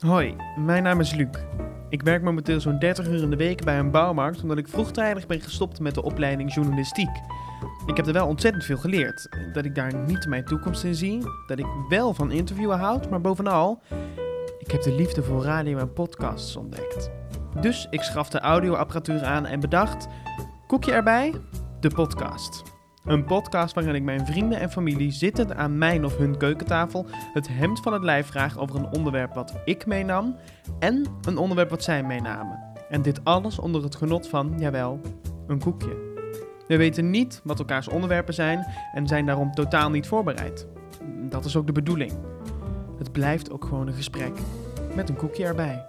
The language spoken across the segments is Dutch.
Hoi, mijn naam is Luc. Ik werk momenteel zo'n 30 uur in de week bij een bouwmarkt omdat ik vroegtijdig ben gestopt met de opleiding journalistiek. Ik heb er wel ontzettend veel geleerd. Dat ik daar niet mijn toekomst in zie, dat ik wel van interviewen houd, maar bovenal, ik heb de liefde voor radio en podcasts ontdekt. Dus ik schafte audioapparatuur aan en bedacht, koekje erbij, de podcast. Een podcast waarin ik mijn vrienden en familie zittend aan mijn of hun keukentafel het hemd van het lijf vraag over een onderwerp wat ik meenam en een onderwerp wat zij meenamen. En dit alles onder het genot van, jawel, een koekje. We weten niet wat elkaars onderwerpen zijn en zijn daarom totaal niet voorbereid. Dat is ook de bedoeling. Het blijft ook gewoon een gesprek met een koekje erbij.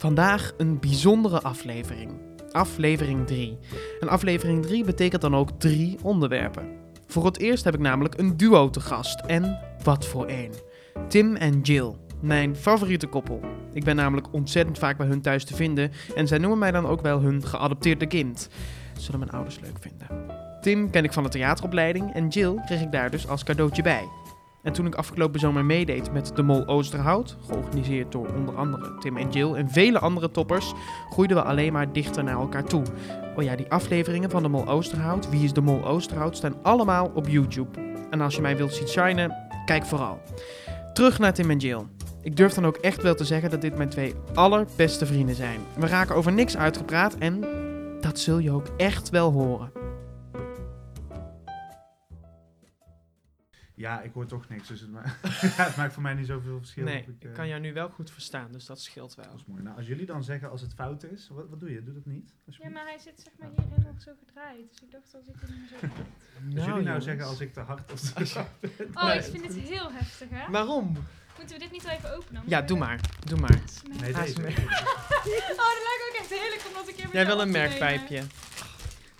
Vandaag een bijzondere aflevering. Aflevering 3. En aflevering 3 betekent dan ook drie onderwerpen. Voor het eerst heb ik namelijk een duo te gast. En wat voor één. Tim en Jill. Mijn favoriete koppel. Ik ben namelijk ontzettend vaak bij hun thuis te vinden. En zij noemen mij dan ook wel hun geadopteerde kind. Zullen mijn ouders leuk vinden. Tim ken ik van de theateropleiding en Jill kreeg ik daar dus als cadeautje bij. En toen ik afgelopen zomer meedeed met de Mol Oosterhout, georganiseerd door onder andere Tim en Jill en vele andere toppers, groeiden we alleen maar dichter naar elkaar toe. Oh ja, die afleveringen van de Mol Oosterhout, Wie is de Mol Oosterhout, staan allemaal op YouTube. En als je mij wilt zien shinen, kijk vooral. Terug naar Tim en Jill. Ik durf dan ook echt wel te zeggen dat dit mijn twee allerbeste vrienden zijn. We raken over niks uitgepraat en dat zul je ook echt wel horen. Ja, ik hoor toch niks, dus het, ma ja, het maakt voor mij niet zoveel verschil. Nee, ik, ik eh, kan jou nu wel goed verstaan, dus dat scheelt wel. Dat is mooi. Nou, als jullie dan zeggen als het fout is, wat, wat doe je? Doe dat niet? Ja, maar hij zit zeg maar hierin nog zo gedraaid. Dus ik dacht als ik hem zo... Als jullie nou jongens. zeggen als ik te hard of te zacht ben. Oh, ik vind het heel heftig, hè? Waarom? Moeten we dit niet wel even openen? Ja, doe maar. Doe maar. Nee, deze. smeer. Oh, dat lijkt ook echt heerlijk om dat een keer met Jij wil een merkpijpje.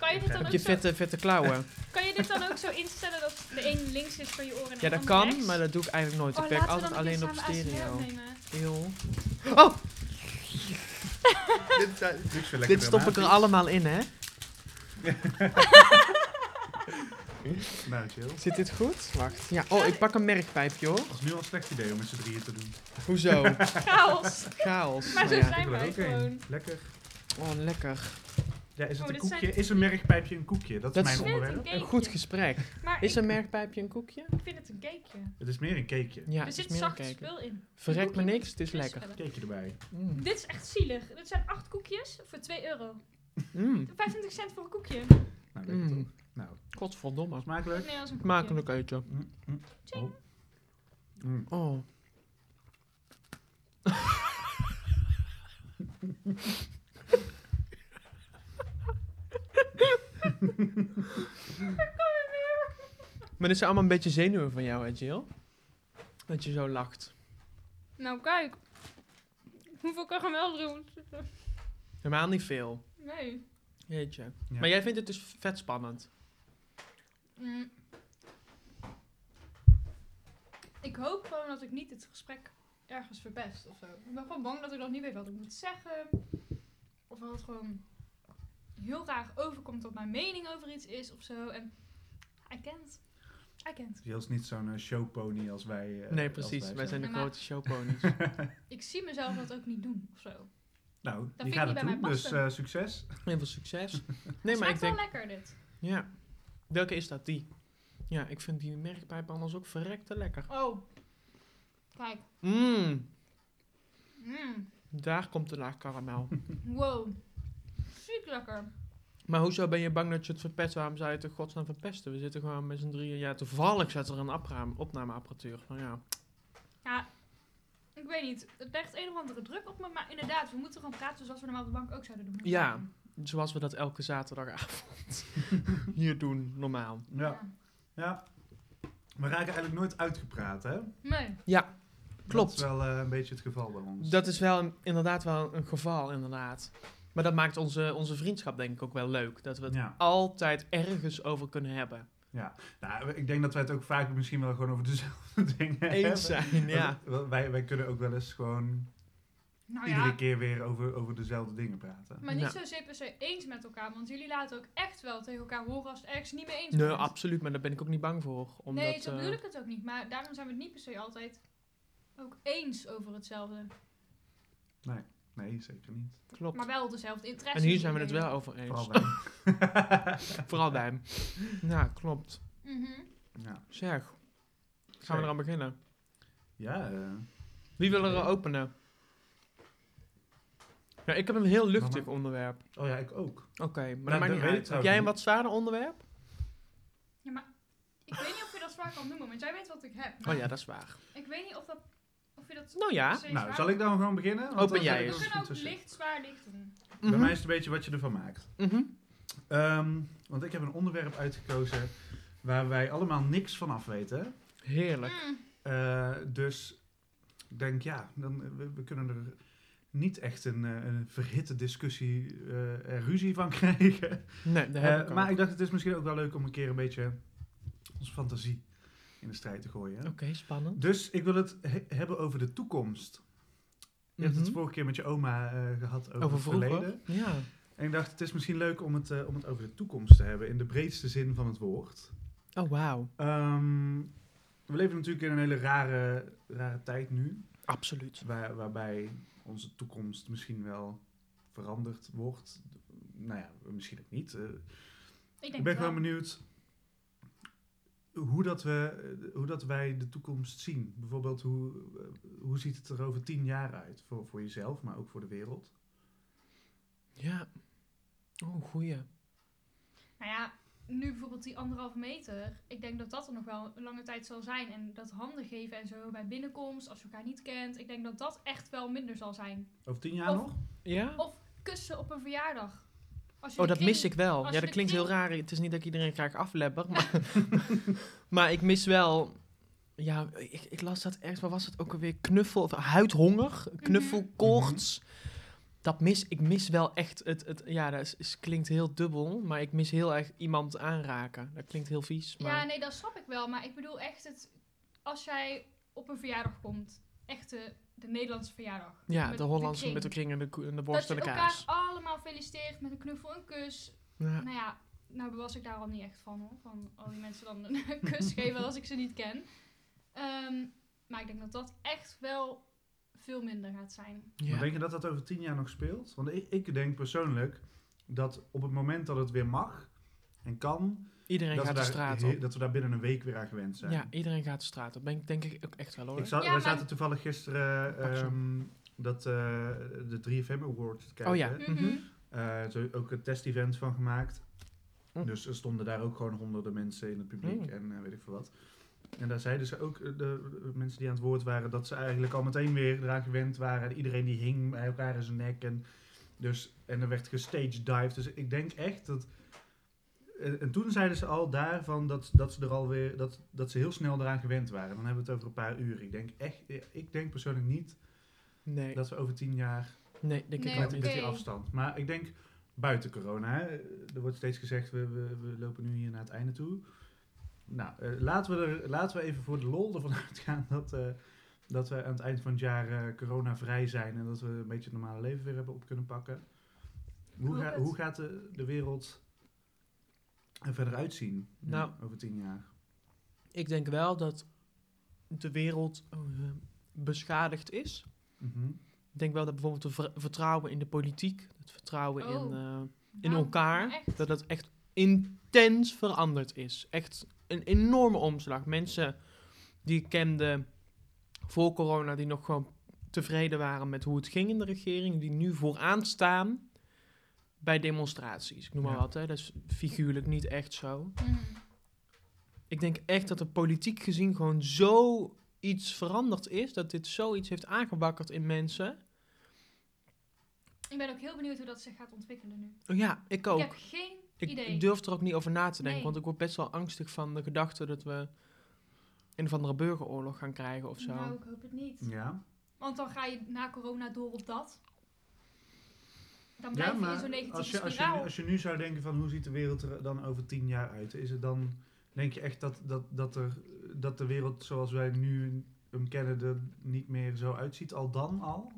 Kan je dit dan Op ook je zo... vette, vette klauwen. Kan je dit dan ook zo instellen dat de een links is voor je oren en de Ja, dat kan, rechts? maar dat doe ik eigenlijk nooit. Oh, Ik werk altijd alleen op stereo. Heel. Oh! dit, ik zo lekker dit stop ik er dramatisch. allemaal in, hè? Nou, chill. Zit dit goed? Wacht. Ja, oh, ik pak een merkpijpje, hoor. Dat is nu al een slecht idee om met z'n drieën te doen. Hoezo? Chaos. Chaos. Maar Oh, zo ja. zijn Ik wil er wij ook gewoon. Lekker. Oh, lekker. Ja, is het Oh, een dit koekje? zijn- Is een merkpijpje een koekje? Dat is Dat mijn is- Ik vind het onderwerp. een Een goed cakeje. gesprek. Maar Is ik, een merkpijpje een koekje? ik vind het een cakeje. Het is meer een cakeje. Ja, er het is zit meer een zacht cake. spul in. Verrek me niks, het is lekker. Cakeje erbij. Mm. Dit is echt zielig. Dit zijn acht koekjes voor 2 euro. Mm. 25 cent voor een koekje. Nou, lekker Mm. toch? Nou, Godverdomme. smakelijk. Nee, als een koekje. Smakelijk eten. Mm, mm. Tjing. Oh. Mm. Oh. Maar dit zijn allemaal een beetje zenuwen van jou, hè, Jill? Dat je zo lacht. Nou, kijk. Hoeveel karamel erin zitten? Helemaal niet veel. Nee. Jeetje. Ja. Maar jij vindt het dus vet spannend. Mm. Ik hoop gewoon dat ik niet het gesprek ergens verpest of zo. Ik ben gewoon bang dat ik nog niet weet wat ik moet zeggen. Of dat het gewoon heel graag overkomt dat mijn mening over iets is of zo. En I can't. I can't. Jill is niet zo'n eh, showpony als wij. eh, nee, precies. Wij zijn de Ja, grote showponies. Ik zie mezelf dat ook niet doen of zo. Nou, vind die ik gaat niet het bij doen, mij dus passen. eh, succes. Heel veel succes. Nee, maar ik wel denk... lekker dit. Ja. Welke is dat? Die. Ja, ik vind die merkpijp anders ook verrekte lekker. Oh. Kijk. Mmm. Mm. Daar komt de laag karamel. Wow. Ziek lekker. Maar hoezo ben je bang dat je het verpest? Waarom zou je het in godsnaam verpesten? We zitten gewoon met z'n drieën. Ja, toevallig zat er een opname- opnameapparatuur. Nou ja. Ja, ik weet niet. Het legt een of andere druk op me. Maar inderdaad, we moeten gewoon praten zoals we normaal op de bank ook zouden doen. Ja. Zoals we dat elke zaterdagavond hier doen, normaal. Ja. ja. We raken eigenlijk nooit uitgepraat, hè? Nee. Ja, klopt. Dat is wel eh, een beetje het geval bij ons. Dat is wel een- inderdaad wel een geval, inderdaad. Maar dat maakt onze, onze vriendschap denk ik ook wel leuk. Dat we het Ja. altijd ergens over kunnen hebben. Nou, ik denk dat wij het ook vaak misschien wel gewoon over dezelfde dingen hebben. Eens zijn, ja. Want Wij, wij kunnen ook wel eens gewoon Nou iedere ja, keer weer over, over dezelfde dingen praten. maar niet Ja. zozeer per se eens met elkaar. Want jullie laten ook echt wel tegen elkaar horen als het ergens niet mee eens Nee, bent. absoluut, maar daar ben ik ook niet bang voor. Omdat, nee, zo eh, bedoel ik het ook niet. Maar daarom zijn we het niet per se altijd ook eens over hetzelfde. Nee, zeker niet. Klopt. Maar wel dezelfde interesse. En hier zijn we het wel over eens. Vooral bij Vooral bij hem. Ja, klopt. Mhm. ja. Zeg, gaan we eraan beginnen. Ja, eh, Wie wil er openen? Ja, ik heb een heel luchtig Mama. onderwerp. oh ja, ik ook. Oké, maar Nou, dat maakt dat niet uit. Heb jij een wat zwaarder onderwerp? Ja, maar ik weet niet of je dat zwaar kan noemen, want jij weet wat ik heb. maar Oh ja, dat is waar. Ik weet niet of, dat, of je dat Nou ja. Nou, zal ik dan gewoon beginnen? Want Open dan jij eens. Ook licht zwaar licht doen. Bij Mhm. mij is het een beetje wat je ervan maakt. Mhm. Ehm, want ik heb een onderwerp uitgekozen waar wij allemaal niks van af weten. Heerlijk. Mm. Eh, dus ik denk, ja, dan, eh, we, we kunnen er niet echt een, eh, een verhitte discussie eh en ruzie van krijgen. Nee, dat heb ik maar ik dacht, het is misschien ook wel leuk om een keer een beetje onze fantasie in de strijd te gooien. Oké, spannend. Dus ik wil het he- hebben over de toekomst. Je hebt het Mhm. vorige keer met je oma eh, gehad over, Over het verleden. Ja. En ik dacht, het is misschien leuk om het, eh, om het over de toekomst te hebben, in de breedste zin van het woord. Oh, wauw. Ehm, we leven natuurlijk in een hele rare, rare tijd nu, Absoluut. waar, waarbij onze toekomst misschien wel veranderd wordt. Nou ja, misschien ook niet. Eh, Ik denk ik ben het gewoon wel. benieuwd hoe, dat we, eh, hoe dat wij de toekomst zien. Bijvoorbeeld, hoe, eh, hoe ziet het er over tien jaar uit? Voor, voor jezelf, maar ook voor de wereld. Ja. Oh, goeie. Nou ja, nu bijvoorbeeld die anderhalve meter. Ik denk dat dat er nog wel een lange tijd zal zijn. En dat handen geven en zo bij binnenkomst, als je elkaar niet kent. Ik denk dat dat echt wel minder zal zijn. Over tien jaar Of- nog? Ja? Of kussen op een verjaardag. Als je Oh, dat kring- mis ik wel. Ja, dat klinkt heel raar. Het is niet dat ik iedereen graag aflepper, maar, maar ik mis wel... Ja, ik, ik las dat ergens, waar was het ook alweer? Knuffel, of huidhonger, knuffelkoorts. Dat mis, ik mis wel echt het, het ja, dat is, is- klinkt heel dubbel, maar ik mis heel erg iemand aanraken. Dat klinkt heel vies, maar... Ja, nee, dat snap ik wel. Maar ik bedoel echt het... Als jij op een verjaardag komt, echt de, de Nederlandse verjaardag. Ja, met de Hollandse met de kring en de, en de Dat worst je en de elkaar kaas. allemaal feliciteert met een knuffel en kus. Ja. Nou ja, nou was ik daar al niet echt van hoor. Van al die mensen dan een kus geven als ik ze niet ken. Ehm, maar ik denk dat dat echt wel veel minder gaat zijn. Ja. Maar denk je dat dat over tien jaar nog speelt? Want ik, ik denk persoonlijk dat op het moment dat het weer mag en kan, Iedereen dat gaat de daar, straat op. dat we daar binnen een week weer aan gewend zijn. Ja, iedereen gaat de straat op. Ben ik denk ik ook echt wel hoor. Ik zat, Ja, we maar- zaten toevallig gisteren ehm, dat, eh, de 3FM Awards te kijken. Oh ja. Mhm. Mhm. Eh, zo ook een test-event van gemaakt. Hm. Dus er stonden daar ook gewoon honderden mensen in het publiek Mm. en eh, weet ik veel wat. En daar zeiden ze ook, de, de mensen die aan het woord waren, dat ze eigenlijk al meteen weer eraan gewend waren. Iedereen die hing bij elkaar in zijn nek. En, dus, en er werd gestaged dive. Dus ik denk echt dat... En, en toen zeiden ze al daarvan dat, dat ze er alweer, dat, dat ze heel snel eraan gewend waren. Dan hebben we het over een paar uur. Ik denk echt, ik denk persoonlijk niet Nee, dat we over tien jaar nee, denk Nee, ik oké. met die afstand. Maar ik denk buiten corona. Hè, er wordt steeds gezegd, we, we, we lopen nu hier naar het einde toe. Nou, eh, laten, we er, laten we even voor de lol ervan uitgaan dat, eh, dat we aan het eind van het jaar eh corona-vrij zijn. En dat we een beetje het normale leven weer hebben op kunnen pakken. Hoe, ga- hoe gaat de, de wereld er verder uitzien nu, Nou. over tien jaar? Ik denk wel dat de wereld eh, beschadigd is. Mhm. Ik denk wel dat bijvoorbeeld het ver- vertrouwen in de politiek, het vertrouwen in, Oh. eh, in Nou, elkaar, echt. dat dat echt intens veranderd is. Echt een enorme omslag. Mensen die ik kende voor corona, die nog gewoon tevreden waren met hoe het ging in de regering, die nu vooraan staan bij demonstraties. Ik noem maar Ja. wat, hè. dat is figuurlijk niet echt zo. Mhm. Ik denk echt dat er politiek gezien gewoon zo iets veranderd is, dat dit zoiets heeft aangewakkerd in mensen. Ik ben ook heel benieuwd hoe dat zich gaat ontwikkelen nu. Oh Ja, ik ook. Ik heb geen Ik, idee. ik durf er ook niet over na te denken, Nee. want ik word best wel angstig van de gedachte dat we een of andere burgeroorlog gaan krijgen of zo. Nou, ik hoop het niet. Ja. Want dan ga je na corona door op dat. Dan blijf Ja, je maar zo'n negatieve als je, als, je, nu- als je nu zou denken van hoe ziet de wereld er dan over tien jaar uit, is het dan, denk je echt dat, dat, dat, er, dat de wereld zoals wij nu hem kennen er niet meer zo uitziet, al dan al?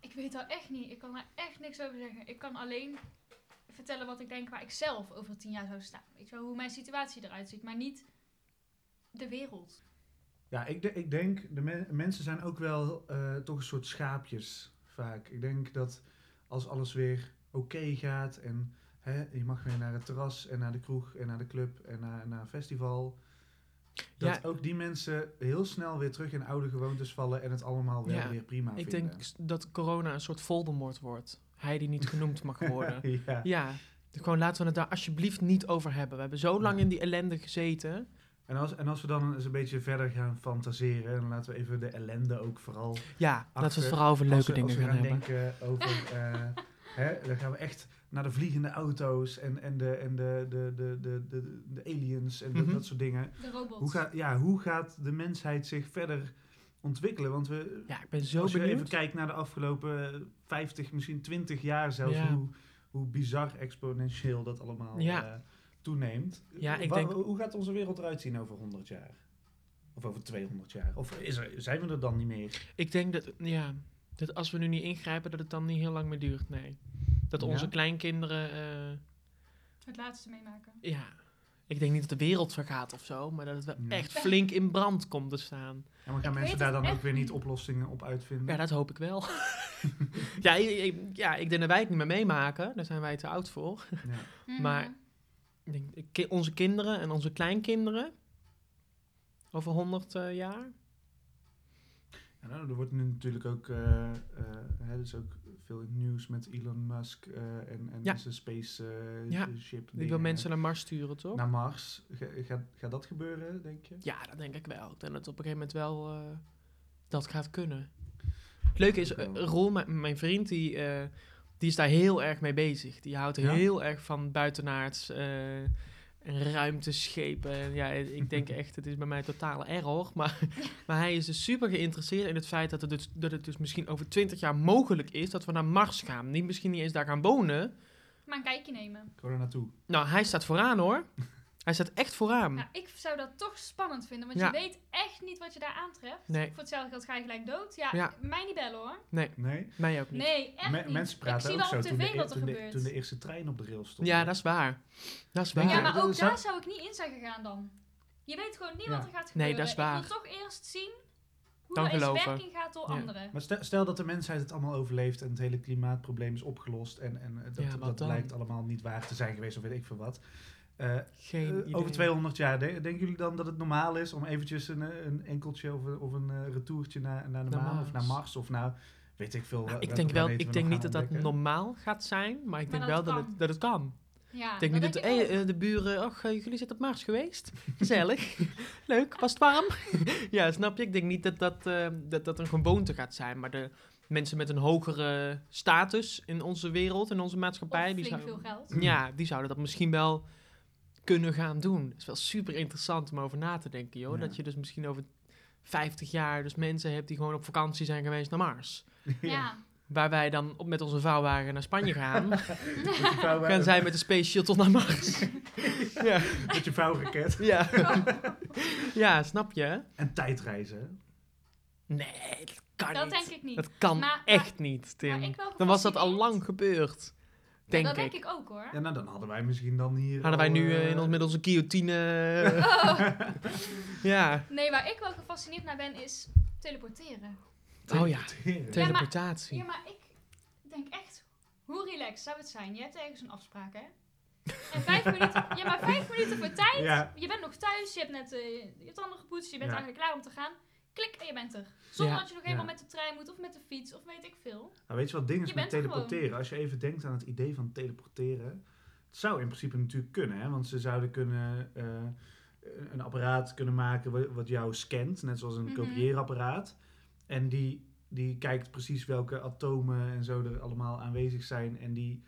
ik weet dat echt niet. Ik kan daar echt niks over zeggen. Ik kan alleen vertellen wat ik denk waar ik zelf over tien jaar zou staan. Weet je wel, hoe mijn situatie eruit ziet, maar niet de wereld. Ja, ik, de- ik denk, de me- mensen zijn ook wel eh, toch een soort schaapjes vaak. Ik denk dat als alles weer oké gaat en hè, je mag weer naar het terras en naar de kroeg en naar de club en naar, naar een festival. Dat Ja. ook die mensen heel snel weer terug in oude gewoontes vallen en het allemaal wel Ja, weer prima Ik vinden. denk s- dat corona een soort Voldemort wordt. Hij die niet genoemd mag worden. ja. ja, dus gewoon laten we het daar alsjeblieft niet over hebben. We hebben zo lang in die ellende gezeten. En, als, en als we dan eens een beetje verder gaan fantaseren, dan laten we even de ellende ook vooral Ja, laten we het vooral over leuke we- dingen als we gaan hebben. denken over, eh, hè, dan gaan we echt naar de vliegende auto's en, en, de, en de, de, de, de, de, de aliens en de- Mhm. dat soort dingen. De robots. Hoe gaat, ja, hoe gaat de mensheid zich verder ontwikkelen? Want we, Ja, ik ben zo als je benieuwd. even kijkt naar de afgelopen 50, misschien 20 jaar zelfs, Ja. hoe, hoe bizar exponentieel dat allemaal Ja. eh, toeneemt. Ja, ik Wa- denk- Hoe gaat onze wereld eruit zien over 100 jaar? Of over 200 jaar? Of is er, zijn we er dan niet meer? Ik denk dat, ja, dat als we nu niet ingrijpen, dat het dan niet heel lang meer duurt. Nee. Dat Ja? onze kleinkinderen, eh, Het laatste meemaken. ja. Ik denk niet dat de wereld vergaat of zo, maar dat het wel Ja. echt flink in brand komt te staan. En maar gaan Ik mensen daar dan ook weer niet oplossingen op uitvinden? Ja, dat hoop ik wel. ja, ik, ik- ja, ik denk dat wij het niet meer meemaken. Daar zijn wij te oud voor. Ja. Mhm. Maar- Ik denk, onze kinderen en onze kleinkinderen, over 100 eh, jaar. Ja, nou, er wordt nu natuurlijk ook, eh eh, hè, er is ook veel nieuws met Elon Musk en, en Ja. zijn space eh, Ja, ship. Die wil mensen naar Mars sturen, toch? naar Mars. Ga- Gaat, gaat dat gebeuren, denk je? Ja, dat denk ik wel. Ik denk dat het op een gegeven moment wel dat gaat kunnen. Het leuke is, Roel, mijn, mijn vriend, die, die is daar heel erg mee bezig. Die houdt Ja? heel erg van buitenaards eh, en ruimteschepen. En ja, ik denk echt, het is bij mij totale error. Maar, maar hij is dus super geïnteresseerd in het feit dat het, dus, dat het dus misschien over twintig jaar mogelijk is dat we naar Mars gaan. Niet misschien niet eens daar gaan wonen. Maar een kijkje nemen. Ik ga er naartoe. Nou, hij staat vooraan hoor. Hij staat echt vooraan. Nou, ik zou dat toch spannend vinden, want Ja. je weet echt niet wat je daar aantreft. Nee. Voor hetzelfde geld ga je gelijk dood. Ja, Ja. mij niet bellen hoor. Nee, Nee? mij ook niet. Nee, echt Me- niet. mensen ik praten zie ook wel zo op de, tv wat er toen, de, gebeurt. toen de eerste trein op de rails stond. Ja, dat is waar. Dat is waar. Ja, maar ook zou- daar zou ik niet in zijn gegaan dan. Je weet gewoon niet Ja. wat er gaat Nee, gebeuren. dat is waar. Ik wil toch eerst zien hoe Dan geloven. werking gaat door Ja. anderen. Maar stel, stel dat de mensheid het allemaal overleeft en het hele klimaatprobleem is opgelost en, en eh, dat, Ja, wat dat blijkt allemaal niet waar te zijn geweest of weet ik veel wat. Eh, Geen Eh, over 200 jaar, de- denken jullie dan dat het normaal is om eventjes een, eh, een enkeltje of een, of een retourtje naar, naar de Naar maan of naar Mars. Of nou, weet ik veel. Nou, wel- ik denk wel, ik we denk niet dat dat normaal gaat zijn, maar ik Maar denk dat wel het dat het, kan. dat het kan. Ja, ik denk niet dat, hey, eh, de buren, ach, jullie zitten op Mars geweest? Gezellig. Leuk, was het warm? ja, snap je? Ik denk niet dat dat, dat dat een gewoonte gaat zijn, maar de mensen met een hogere status in onze wereld, in onze maatschappij, Of die, zouden- veel geld. ja, die zouden dat misschien wel kunnen gaan doen. Het is wel super interessant om over na te denken, joh. Ja. Dat je dus misschien over 50 jaar dus mensen hebt die gewoon op vakantie zijn geweest naar Mars. Ja. Waar wij dan op met onze vouwwagen naar Spanje gaan. Gaan zij met de Space Shuttle naar Mars. ja. Met je vouwraket. ja. ja, snap je? En tijdreizen. Nee, dat kan Dat niet. denk ik niet. Dat kan Maar- echt niet, Maar Tim. ik wel Dan was dat al lang gebeurd. Ja, Denk dat ik. denk ik ook hoor. Ja, nou dan hadden wij misschien dan hier Hadden wij nu eh, eh, in ons, met onze guillotine... ja. Nee, waar ik wel gefascineerd naar ben is teleporteren. Oh ja, teleporteren. teleportatie. Ja, maar ik denk echt, hoe relaxed zou het zijn? Je hebt ergens een afspraak, hè? En vijf minuten, ja, maar vijf minuten voor tijd. Ja. Je bent nog thuis, je hebt net eh, je tanden gepoetst, je bent Ja. eigenlijk klaar om te gaan. Klik en je bent er. Zonder Ja. dat je nog helemaal Ja. met de trein moet of met de fiets of weet ik veel. Nou, weet je wat ding is Je met er teleporteren? Als je even denkt aan het idee van teleporteren. Het zou in principe natuurlijk kunnen, hè? want ze zouden kunnen eh, een apparaat kunnen maken wa- wat jou scant, net zoals een Mhm. kopieerapparaat. En die, die kijkt precies welke atomen en zo er allemaal aanwezig zijn. En die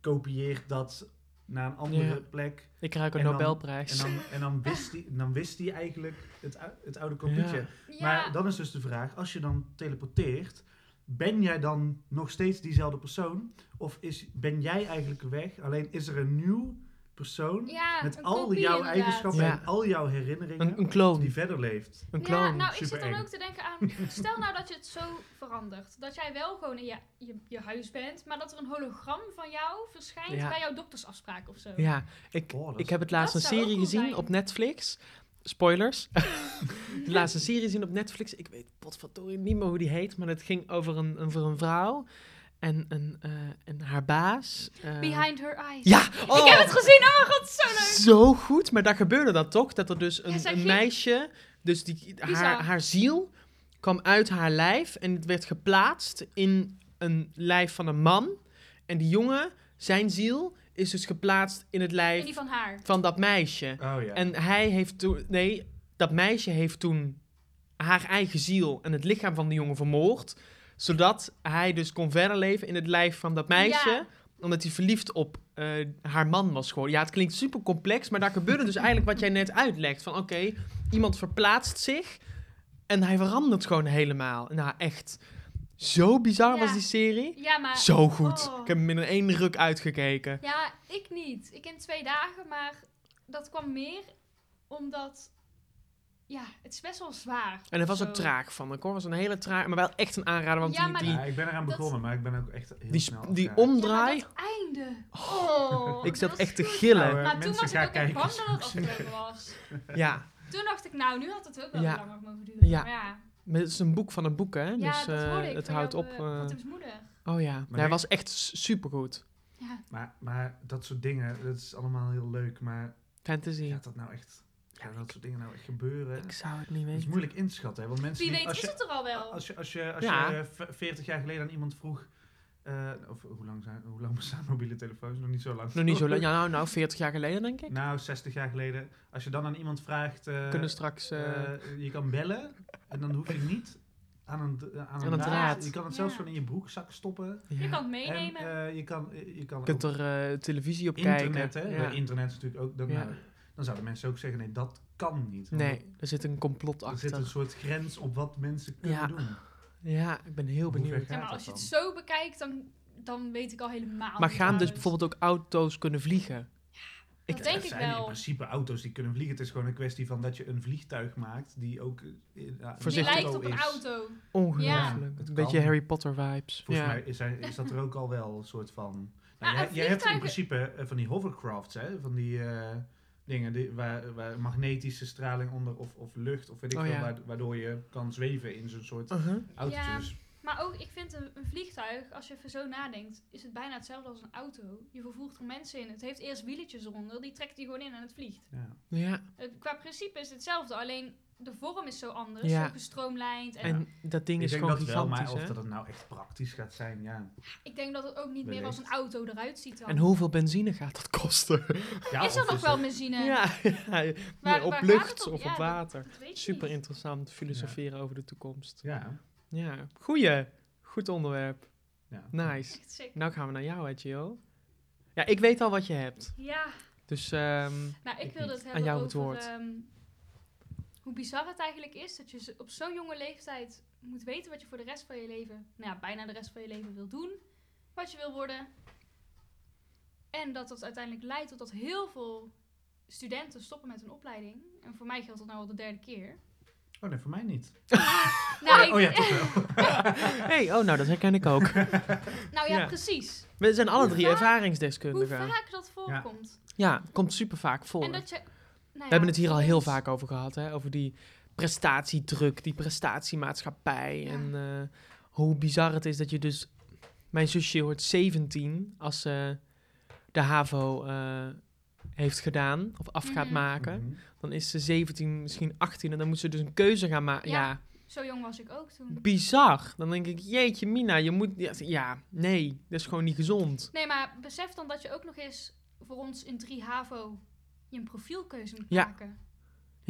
kopieert dat naar een andere Ja. plek. Ik krijg een En dan- Nobelprijs. En dan, en dan wist die, dan wist die eigenlijk het, het oude. Ja, Maar dan is dus de vraag, als je dan teleporteert, ben jij dan nog steeds diezelfde persoon? Of is, ben jij eigenlijk weg, alleen is er een nieuw persoon Ja, met al kopie jouw inderdaad. eigenschappen Ja. en al jouw herinneringen Een, een clone. die verder leeft. Een Ja, clone. nou, ik zit dan eng. ook te denken aan... Stel nou dat je het zo verandert. Dat jij wel gewoon in je, je, je huis bent, maar dat er een hologram van jou verschijnt Ja. bij jouw doktersafspraak of zo. Ja, ik, Oh, ik heb het laatst een serie cool gezien zijn. op Netflix. Spoilers. de laatste serie gezien op Netflix. Ik weet potverdorie niet meer hoe die heet, maar het ging over een, over een vrouw en, een, eh, en haar baas. eh, Behind her eyes. Ja! Ik heb het gezien, oh mijn god, zo leuk! Zo goed, maar daar gebeurde dat toch? Dat er dus een, zij een ging- meisje, dus die, haar, haar ziel kwam uit haar lijf en het werd geplaatst in een lijf van een man. En die jongen, zijn ziel, is dus geplaatst in het lijf die van haar. van dat meisje. Oh ja. En hij heeft toen, nee, dat meisje heeft toen haar eigen ziel en het lichaam van de jongen vermoord. Zodat hij dus kon verder leven in het lijf van dat meisje. Ja. Omdat hij verliefd op eh, haar man was geworden. Ja, het klinkt super complex, maar daar gebeurde dus eigenlijk wat jij net uitlegt. Van oké, iemand verplaatst zich en hij verandert gewoon helemaal. Nou, echt. Zo bizar Ja. was die serie. Ja, maar... Zo goed. Oh. Ik heb hem in één ruk uitgekeken. Ja, ik niet. Ik in twee dagen, maar dat kwam meer omdat... Ja, het is best wel zwaar. En het was Zo. ook traag van hoor. Het was een hele traag, maar wel echt een aanrader. Want Ja, die, maar die, ja, ik ben eraan dat- begonnen, maar ik ben ook echt heel die, snel die omdraai. Ja, maar dat einde. Oh, ik zat echt te gillen. Nou, eh, Maar toen was ik ook echt bang dat het afgelopen was. Ja, Toen dacht ik, nou, nu had het ook wel Ja. heel lang mogen duren. Ja. Maar ja, maar het is een boek van een boek, hè? ja dus dat eh, hoorde ik het van houdt jouw, op. eh, eh, moeder. oh ja, hij nee. was echt supergoed. Ja. Maar, maar dat soort dingen, dat is allemaal heel leuk. Maar Fantasy. gaat dat nou echt... Gaan dat soort dingen nou echt gebeuren? Ik zou het niet is weten. moeilijk in te schatten. Hè? Want mensen Wie die, weet als is je, het er al wel. Als je, als je, als Ja. je eh, v- 40 jaar geleden aan iemand vroeg... eh, of hoe lang, zijn, hoe lang bestaan mobiele telefoons? Nog niet zo lang. Nog niet zo lang. Ja, nou, nou, 40 jaar geleden, denk ik. Nou, 60 jaar geleden. Als je dan aan iemand vraagt... eh, Kunnen straks. eh, je kan bellen en dan hoef je niet aan een, aan een, een draad. draad. Je kan het zelfs Ja. gewoon in je broekzak stoppen. ja. Je kan het En meenemen. eh, je kan, je kan Je kunt er eh, televisie op internet, kijken. hè? Internet is natuurlijk ook... Dan, Ja. nou, dan zouden mensen ook zeggen, nee, dat kan niet. Nee, er zit een complot Er zit een achter. soort grens op wat mensen kunnen Ja. doen. Ja, ik ben heel benieuwd. ja, maar dat als je het zo bekijkt, dan, dan weet ik al helemaal Maar gaan dus bijvoorbeeld ook auto's kunnen vliegen? Dat Ik- denk Het ik zijn in principe auto's die kunnen vliegen. Het is gewoon een kwestie van dat je een vliegtuig maakt die ook eh, ja, Die lijkt op een is. auto. Ongelooflijk. het een beetje kan. Harry Potter vibes. Volgens ja. mij is, hij- is dat er ook al wel een soort van... Ja, Nou, en jij, jij hebt in principe eh, van die hovercrafts, hè? Van die eh, dingen die, waar, waar magnetische straling onder of, of lucht of weet ik Oh, veel, ja. waardoor je kan zweven in zo'n soort autootje. Ja. Maar ook, ik vind een, een vliegtuig, als je even zo nadenkt, is het bijna hetzelfde als een auto. Je vervoert er mensen in. Het heeft eerst wieletjes eronder, die trekt die gewoon in en het vliegt. ja. Ja, Het- qua principe is het hetzelfde, alleen de vorm is zo anders. Ja. Zo gestroomlijnd. En en dat ding Ik is denk gewoon dat wel, maar gigantisch, of hè? dat het nou echt praktisch gaat zijn, ja. ik denk dat het ook niet meer als een auto eruit ziet dan. En hoeveel benzine gaat dat kosten? ja is er of nog wel het- benzine? Ja, ja, Waar- op lucht of Ja, op dat- water. Dat Super niet. interessant filosoferen over de toekomst. Ja, Ja, goeie. Goed onderwerp. ja. Nice. Echt sick. Nou gaan we naar jou, hè, Gio. Ja, ik weet al wat je hebt. Ja, Dus ehm, nou ik Ik wilde het Aan hebben jou het over woord. ehm, hoe bizar het eigenlijk is dat je op zo'n jonge leeftijd moet weten wat je voor de rest van je leven, nou ja, bijna de rest van je leven wil doen, wat je wil worden. En dat dat uiteindelijk leidt tot dat heel veel studenten stoppen met een opleiding. En voor mij geldt dat nou al de derde keer. Oh nee, voor mij niet. Nou, ik- oh ja, toch wel. hey, oh, nou, dat herken ik ook. nou ja, Ja. precies. We zijn alle Hoe drie vaak- Hoe ervaringsdeskundigen. vaak dat voorkomt. Ja, komt super vaak voor. En dat je, nou We ja, hebben het hier al heel vaak over gehad, hè? Over die prestatiedruk, die prestatiemaatschappij. Ja. En eh, hoe bizar het is dat je dus... Mijn zusje wordt 17 als ze de HAVO eh, heeft gedaan, of af gaat Mhm. maken. Mhm. Dan is ze 17, misschien 18 en dan moet ze dus een keuze gaan maken. Ja. Ja. Zo jong was ik ook toen. bizar. Dan denk ik, jeetje mina, je moet... Ja, ja, nee, dat is gewoon niet gezond. Nee, maar besef dan dat je ook nog eens voor ons in 3 HAVO je een profielkeuze moet Ja. maken.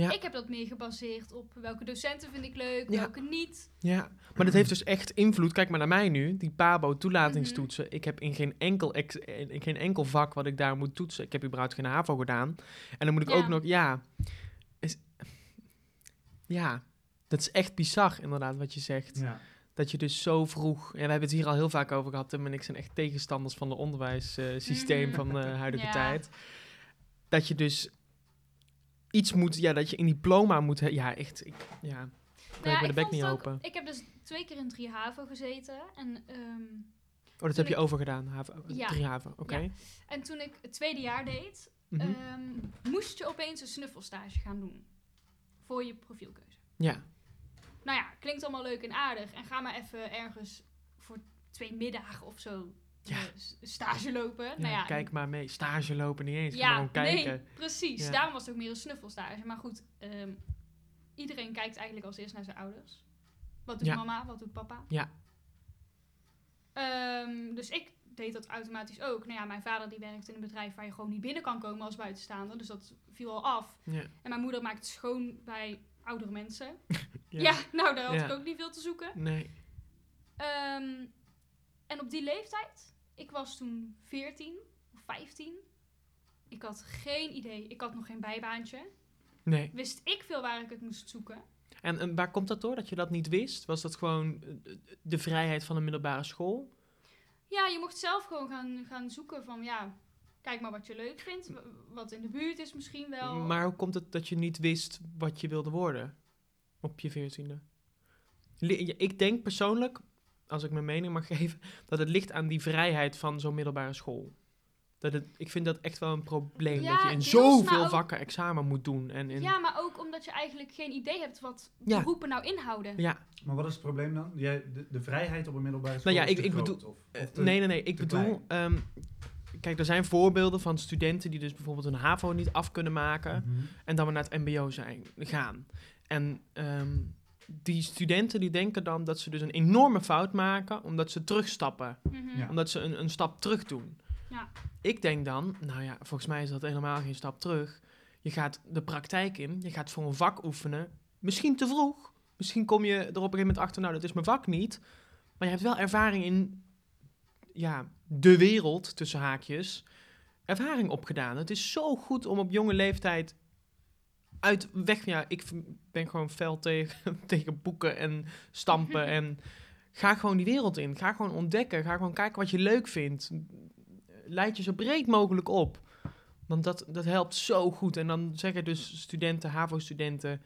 Ja. Ik heb dat meer gebaseerd op welke docenten vind ik leuk, Ja. welke niet. Ja, maar dat heeft dus echt invloed. Kijk maar naar mij nu, die PABO toelatingstoetsen. Ik heb in geen, enkel ex- in geen enkel vak wat ik daar moet toetsen. Ik heb überhaupt geen HAVO gedaan. En dan moet ik Ja. ook nog, ja, is, ja, dat is echt bizar inderdaad wat je zegt. Ja. Dat je dus zo vroeg, en we hebben het hier al heel vaak over gehad, Tim en ik zijn echt tegenstanders van het onderwijssysteem Mhm. van de huidige Ja. tijd. dat je dus iets moet, ja, dat je een diploma moet hebben. Ja, echt, ik, ja, Nou ja, me de ik bek niet ook- open. Ik heb dus twee keer in 3 HAVO gezeten. En, ehm, Oh, dat heb je ik- overgedaan, haven, Ja. drie haven, oké. Ja. en toen ik het tweede jaar deed, Mhm. ehm, moest je opeens een snuffelstage gaan doen. Voor je profielkeuze. ja, Nou ja, klinkt allemaal leuk en aardig. En ga maar even ergens voor twee middagen of zo Ja. eh, stage lopen. ja, nou ja, kijk maar mee. Stage lopen niet eens, Ja, gewoon kijken. nee, precies. Daarom was het ook meer een snuffelstage. Maar goed, ehm, iedereen kijkt eigenlijk als eerst naar zijn ouders. Wat doet mama, wat doet papa? Ja. Ehm, dus ik deed dat automatisch ook. Nou ja, mijn vader die werkt in een bedrijf waar je gewoon niet binnen kan komen als buitenstaander. Dus dat viel al af. Ja. En mijn moeder maakt schoon bij oudere mensen. Ja. Nou daar had ik ook niet veel te zoeken. Nee. Ehm, en op die leeftijd, ik was toen 14 of 15. Ik had geen idee. Ik had nog geen bijbaantje. Nee. Wist ik veel waar ik het moest zoeken. En, en waar komt dat door, dat je dat niet wist? Was dat gewoon eh, de vrijheid van een middelbare school? Ja, je mocht zelf gewoon gaan, gaan zoeken van ja, kijk maar wat je leuk vindt. Wat in de buurt is misschien wel. Maar hoe komt het dat je niet wist wat je wilde worden op je veertiende? Ik denk persoonlijk, als ik mijn mening mag geven, dat het ligt aan die vrijheid van zo'n middelbare school. Dat het, ik vind dat echt wel een probleem, Ja, dat je in deels, zoveel ook- vakken examen moet doen. En in, Ja, maar ook omdat je eigenlijk geen idee hebt wat Ja. beroepen nou inhouden. ja, Maar wat is het probleem dan? Jij, de, de vrijheid op een middelbare school Nou ja, is ik- te ik groot, bedoel- of- Eh, of te- nee, nee, nee. Ik bedoel, ehm, kijk, er zijn voorbeelden van studenten die dus bijvoorbeeld een HAVO niet af kunnen maken. Mhm. en dan we naar het mbo zijn, gaan. En ehm, die studenten die denken dan dat ze dus een enorme fout maken, omdat ze terugstappen. Mhm. Ja. Omdat ze een, een stap terug doen. Ja. Ik denk dan, nou ja, volgens mij is dat helemaal geen stap terug. Je gaat de praktijk in, je gaat voor een vak oefenen. Misschien te vroeg. Misschien kom je er op een gegeven moment achter, nou, dat is mijn vak niet. Maar je hebt wel ervaring in, ja, de wereld, tussen haakjes, ervaring opgedaan. Het is zo goed om op jonge leeftijd uit weg, ja, ik ben gewoon fel tegen, tegen boeken en stampen en ga gewoon die wereld in. Ga gewoon ontdekken, ga gewoon kijken wat je leuk vindt. Leid je zo breed mogelijk op. Want dat, dat helpt zo goed. En dan zeggen dus studenten, HAVO-studenten,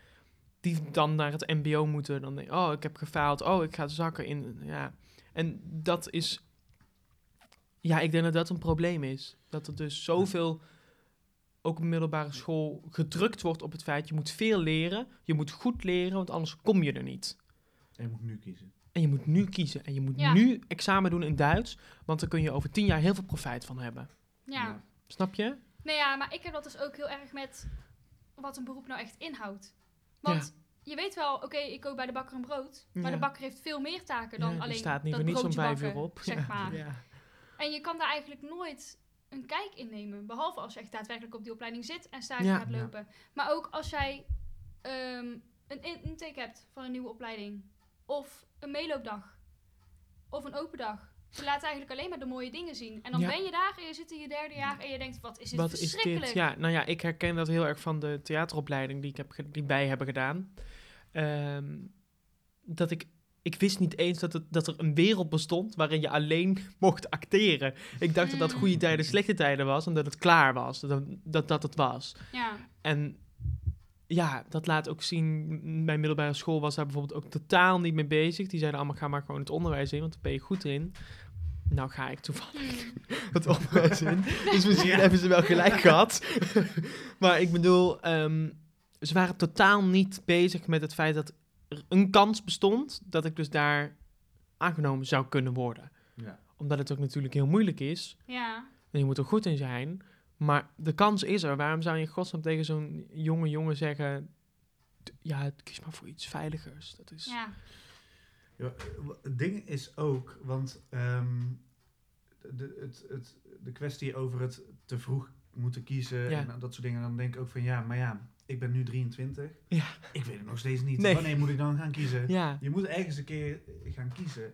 die dan naar het mbo moeten, dan denk oh, ik heb gefaald, oh, ik ga zakken in, ja. En dat is, ja, ik denk dat dat een probleem is. Dat er dus zoveel, ook op middelbare school, gedrukt wordt op het feit, je moet veel leren, je moet goed leren, want anders kom je er niet. En je moet nu kiezen. En je moet nu kiezen. En je moet Ja. nu examen doen in Duits, want daar kun je over tien jaar heel veel profijt van hebben. ja. Snap je? Nou ja, maar ik heb dat dus ook heel erg met wat een beroep nou echt inhoudt. Want je weet wel, oké, ik koop bij de bakker een brood. Maar Ja. de bakker heeft veel meer taken dan alleen staat niet dat voor niets om broodje vijf uur bakken, op. zeg Ja. maar. Ja. En je kan daar eigenlijk nooit een kijk in nemen. Behalve als je echt daadwerkelijk op die opleiding zit en stage Ja. gaat Ja. lopen. Maar ook als jij ehm, een in- intake hebt van een nieuwe opleiding. Of een meeloopdag. Of een open dag. Je laat eigenlijk alleen maar de mooie dingen zien. En dan Ja. ben je daar en je zit in je derde jaar en je denkt, wat is dit Wat is verschrikkelijk. dit? Ja, nou ja, ik herken dat heel erg van de theateropleiding die, ik heb die wij hebben gedaan. Ehm, dat ik, ik wist niet eens dat, het, dat er een wereld bestond waarin je alleen mocht acteren. Ik dacht dat dat Mm. goede tijden, slechte tijden was en dat het klaar was. Dat dat, dat het was. Ja. En ja, dat laat ook zien. Mijn middelbare school was daar bijvoorbeeld ook totaal niet mee bezig. Die zeiden allemaal: ga maar gewoon het onderwijs in, want daar ben je goed in. Nou ga ik toevallig Hmm. het onderwijs in. Dus misschien hebben ze wel gelijk gehad. maar ik bedoel, ehm, ze waren totaal niet bezig met het feit dat een kans bestond dat ik dus daar aangenomen zou kunnen worden. Ja. Omdat het ook natuurlijk heel moeilijk is. Ja. En je moet er goed in zijn. Maar de kans is er. Waarom zou je godsnaam tegen zo'n jonge jongen zeggen... "D- Ja, kies maar voor iets veiligers. Dat is... Ja. Ja, het ding is ook, want ehm, de, het, het, de kwestie over het te vroeg moeten kiezen Ja. en dat soort dingen, dan denk ik ook van ja, maar ja, ik ben nu 23. Ja. Ik weet het nog steeds niet. Nee. Wanneer moet ik dan gaan kiezen? Ja, Je moet ergens een keer gaan kiezen.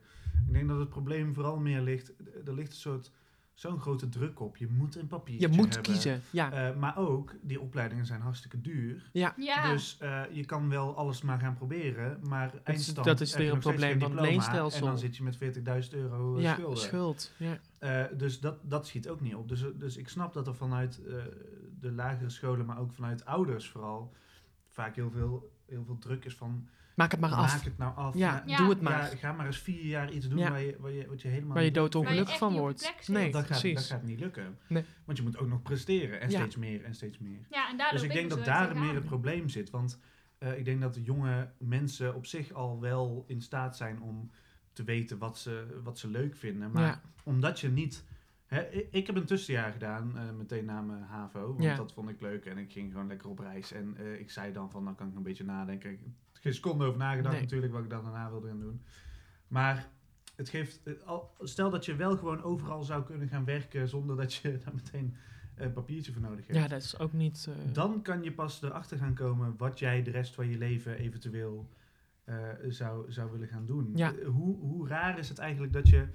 Ik denk dat het probleem vooral meer ligt, er ligt een soort zo'n grote druk op. Je moet een papiertje je moet hebben. kiezen. Ja, Eh, maar ook, die opleidingen zijn hartstikke duur. ja. Ja. Dus eh, je kan wel alles maar gaan proberen, maar eindstand dat is weer een probleem van het leenstelsel. En dan zit je met 40.000 euro ja schulden. schuld. Ja. Eh, dus dat, dat schiet ook niet op. Dus, dus ik snap dat er vanuit eh, de lagere scholen, maar ook vanuit ouders vooral, vaak heel veel, heel veel druk is van Maak het maar af. maak het nou af. Ja, Ja. doe het Ja, maar. ga maar eens vier jaar iets doen Ja. waar, je, waar, je, wat je helemaal Waar je niet- Waar doodongelukkig je van wordt. Nee, dat gaat, dat gaat niet lukken. Nee. Want je moet ook nog presteren en Ja. steeds meer en steeds meer. Ja, en daar Dus loop ik denk dat daar meer het probleem zit. Want eh, ik denk dat de jonge mensen op zich al wel in staat zijn om te weten wat ze, wat ze leuk vinden. Maar Ja. omdat je niet... Hè, ik, heb een tussenjaar gedaan, eh, meteen na mijn HAVO. Want Ja. dat vond ik leuk en ik ging gewoon lekker op reis. En eh, ik zei dan van, dan kan ik een beetje nadenken. Ik heb geen seconde over nagedacht Nee. natuurlijk, wat ik dan daarna wilde gaan doen. Maar het geeft... eh, al- Stel dat je wel gewoon overal zou kunnen gaan werken zonder dat je daar meteen een papiertje voor nodig hebt Ja, dat is ook niet... dan kan je pas erachter gaan komen wat jij de rest van je leven eventueel zou, zou willen gaan doen. Ja. Hoe, hoe raar is het eigenlijk dat je,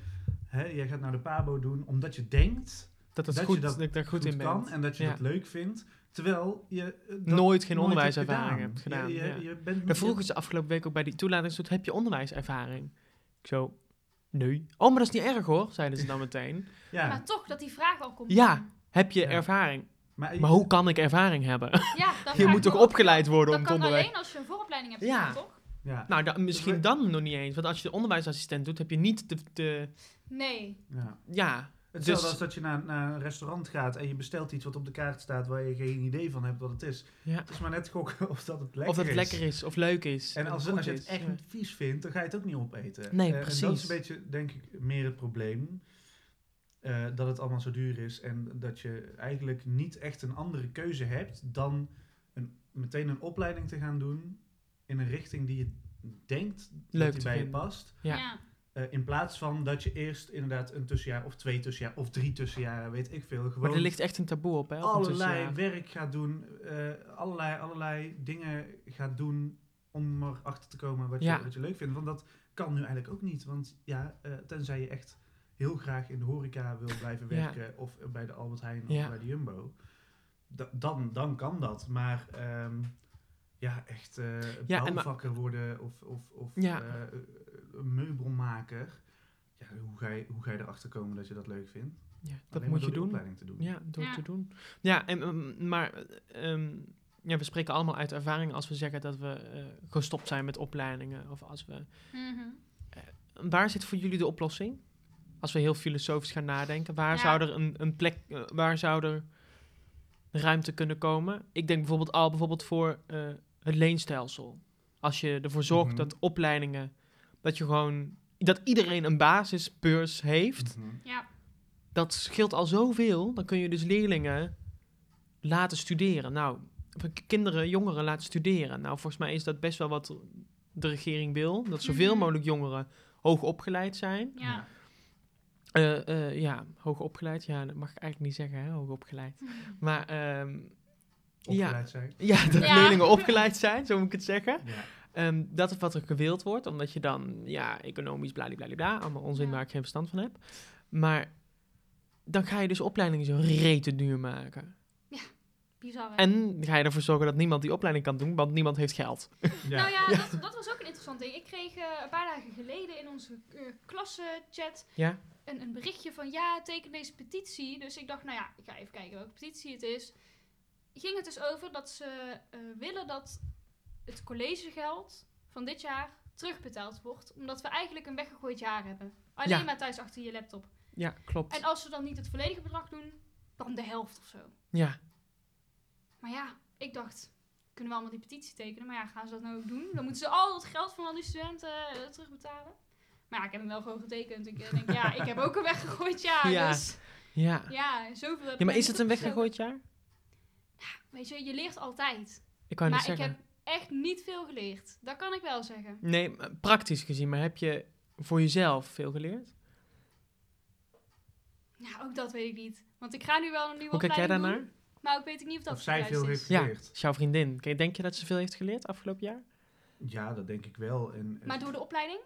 hè, jij gaat nou de PABO doen omdat je denkt dat het dat goed, je dat dat ik daar goed, in ben. kan en dat je Ja. dat leuk vindt, terwijl je eh, dat Nooit geen onderwijservaring hebt gedaan. Je, je, ja. je bent Dan vroegen ze afgelopen week ook bij die toelatingstoet, heb je onderwijservaring? Ik zo, nee. Oh, maar dat is niet erg hoor, zeiden ze dan meteen. ja, Maar toch, dat die vraag al komt. Ja. Heb je Ja. ervaring? maar, Maar hoe kan ik ervaring hebben? Ja, dan je moet toch opgeleid worden om Dat het kan onderwijs... alleen als je een vooropleiding hebt Ja. gedaan, toch? Ja, Nou, dan, misschien we- dan nog niet eens. Want als je de onderwijsassistent doet, heb je niet de... de Nee. ja. ja, Hetzelfde Dus- als dat je naar, naar een restaurant gaat en je bestelt iets wat op de kaart staat waar je geen idee van hebt wat het is. ja. Het is maar net gokken of dat het lekker of dat is. het lekker is of leuk is. En als, je het is, echt niet vies vindt, dan ga je het ook niet opeten. Nee, Eh, En dat precies. is een beetje, denk ik, meer het probleem. Eh, dat het allemaal zo duur is en dat je eigenlijk niet echt een andere keuze hebt dan een, meteen een opleiding te gaan doen in een richting die je denkt Leuk dat die bij je past. Ja. Ja. Eh, in plaats van dat je eerst inderdaad een tussenjaar of twee tussenjaar of drie tussenjaren, weet ik veel, Maar gewoon er ligt echt een taboe op, hè? op allerlei werk gaat doen, eh, allerlei, allerlei dingen gaat doen om erachter te komen wat je, wat je leuk vindt. Want dat kan nu eigenlijk ook niet. Want ja, eh, tenzij je echt heel graag in de horeca wil blijven Ja. werken of bij de Albert Heijn Ja. of bij de Jumbo, da- dan, dan kan dat. Maar ehm, ja, echt eh Ja, bouwvakker worden of, of, of Ja. eh, een meubelmaker. Ja, hoe, ga je, hoe ga je erachter komen dat je dat leuk vindt? Ja, dat Alleen moet je doen. opleiding te doen. Ja, door Ja. te doen. Ja, en, ehm, maar ehm, ja, we spreken allemaal uit ervaring als we zeggen dat we eh, gestopt zijn met opleidingen. Of als we, Mhm. waar zit voor jullie de oplossing? Als we heel filosofisch gaan nadenken, waar Ja. zou er een, een plek, waar zou er ruimte kunnen komen? Ik denk bijvoorbeeld al bijvoorbeeld voor eh, het leenstelsel. Als je ervoor zorgt Mhm. dat opleidingen, dat je gewoon, dat iedereen een basisbeurs heeft, Mhm. Ja. dat scheelt al zoveel. Dan kun je dus leerlingen laten studeren. Nou, kinderen, jongeren laten studeren. Nou, volgens mij is dat best wel wat de regering wil. Dat zoveel Mhm. mogelijk jongeren hoog opgeleid zijn. Ja. Eh, eh, ja, hoog opgeleid. Ja, dat mag ik eigenlijk niet zeggen, hè, hoog opgeleid. Maar ehm, ja, Opgeleid zijn. ja, dat Ja. leerlingen opgeleid zijn, zo moet ik het zeggen. Ja. Ehm, dat is wat er gewild wordt, omdat je dan, ja, economisch bladibladibla, allemaal onzin Ja. waar ik geen verstand van heb. Maar dan ga je dus opleidingen zo rete duur maken. Bizar, hè? En dan ga je ervoor zorgen dat niemand die opleiding kan doen, want niemand heeft geld. Ja. Nou ja, dat, dat was ook een interessant ding. Ik kreeg eh, een paar dagen geleden in onze uh, klassenchat Ja? een, een berichtje van ja, teken deze petitie. Dus ik dacht, nou ja, ik ga even kijken welke petitie het is. Ging het dus over dat ze eh, willen dat het collegegeld van dit jaar terugbetaald wordt. Omdat we eigenlijk een weggegooid jaar hebben. Alleen Ja. maar thuis achter je laptop. Ja, klopt. En als ze dan niet het volledige bedrag doen, dan de helft of zo. Ja, Maar ja, ik dacht, kunnen we allemaal die petitie tekenen? Maar ja, gaan ze dat nou ook doen? Dan moeten ze al het geld van al die studenten eh, terugbetalen. Maar ja, ik heb hem wel gewoon getekend. Ik eh, denk, ja, ik heb ook een weggegooid jaar. Ja. Dus ja. ja, zoveel Ja, maar is het een weggegooid jaar? Weet je, je leert altijd. Ik kan maar niet ik zeggen. heb echt niet veel geleerd. Dat kan ik wel zeggen. Nee, praktisch gezien, maar heb je voor jezelf veel geleerd? Ja, ook dat weet ik niet. Want ik ga nu wel een nieuwe Hoe kijk jij opleiding daarnaar? doen, Maar ik weet ik niet of dat Of zij veel is. heeft Ja, geleerd. is jouw vriendin. Denk je dat ze veel heeft geleerd afgelopen jaar? Ja, dat denk ik wel. En, Maar door de opleiding?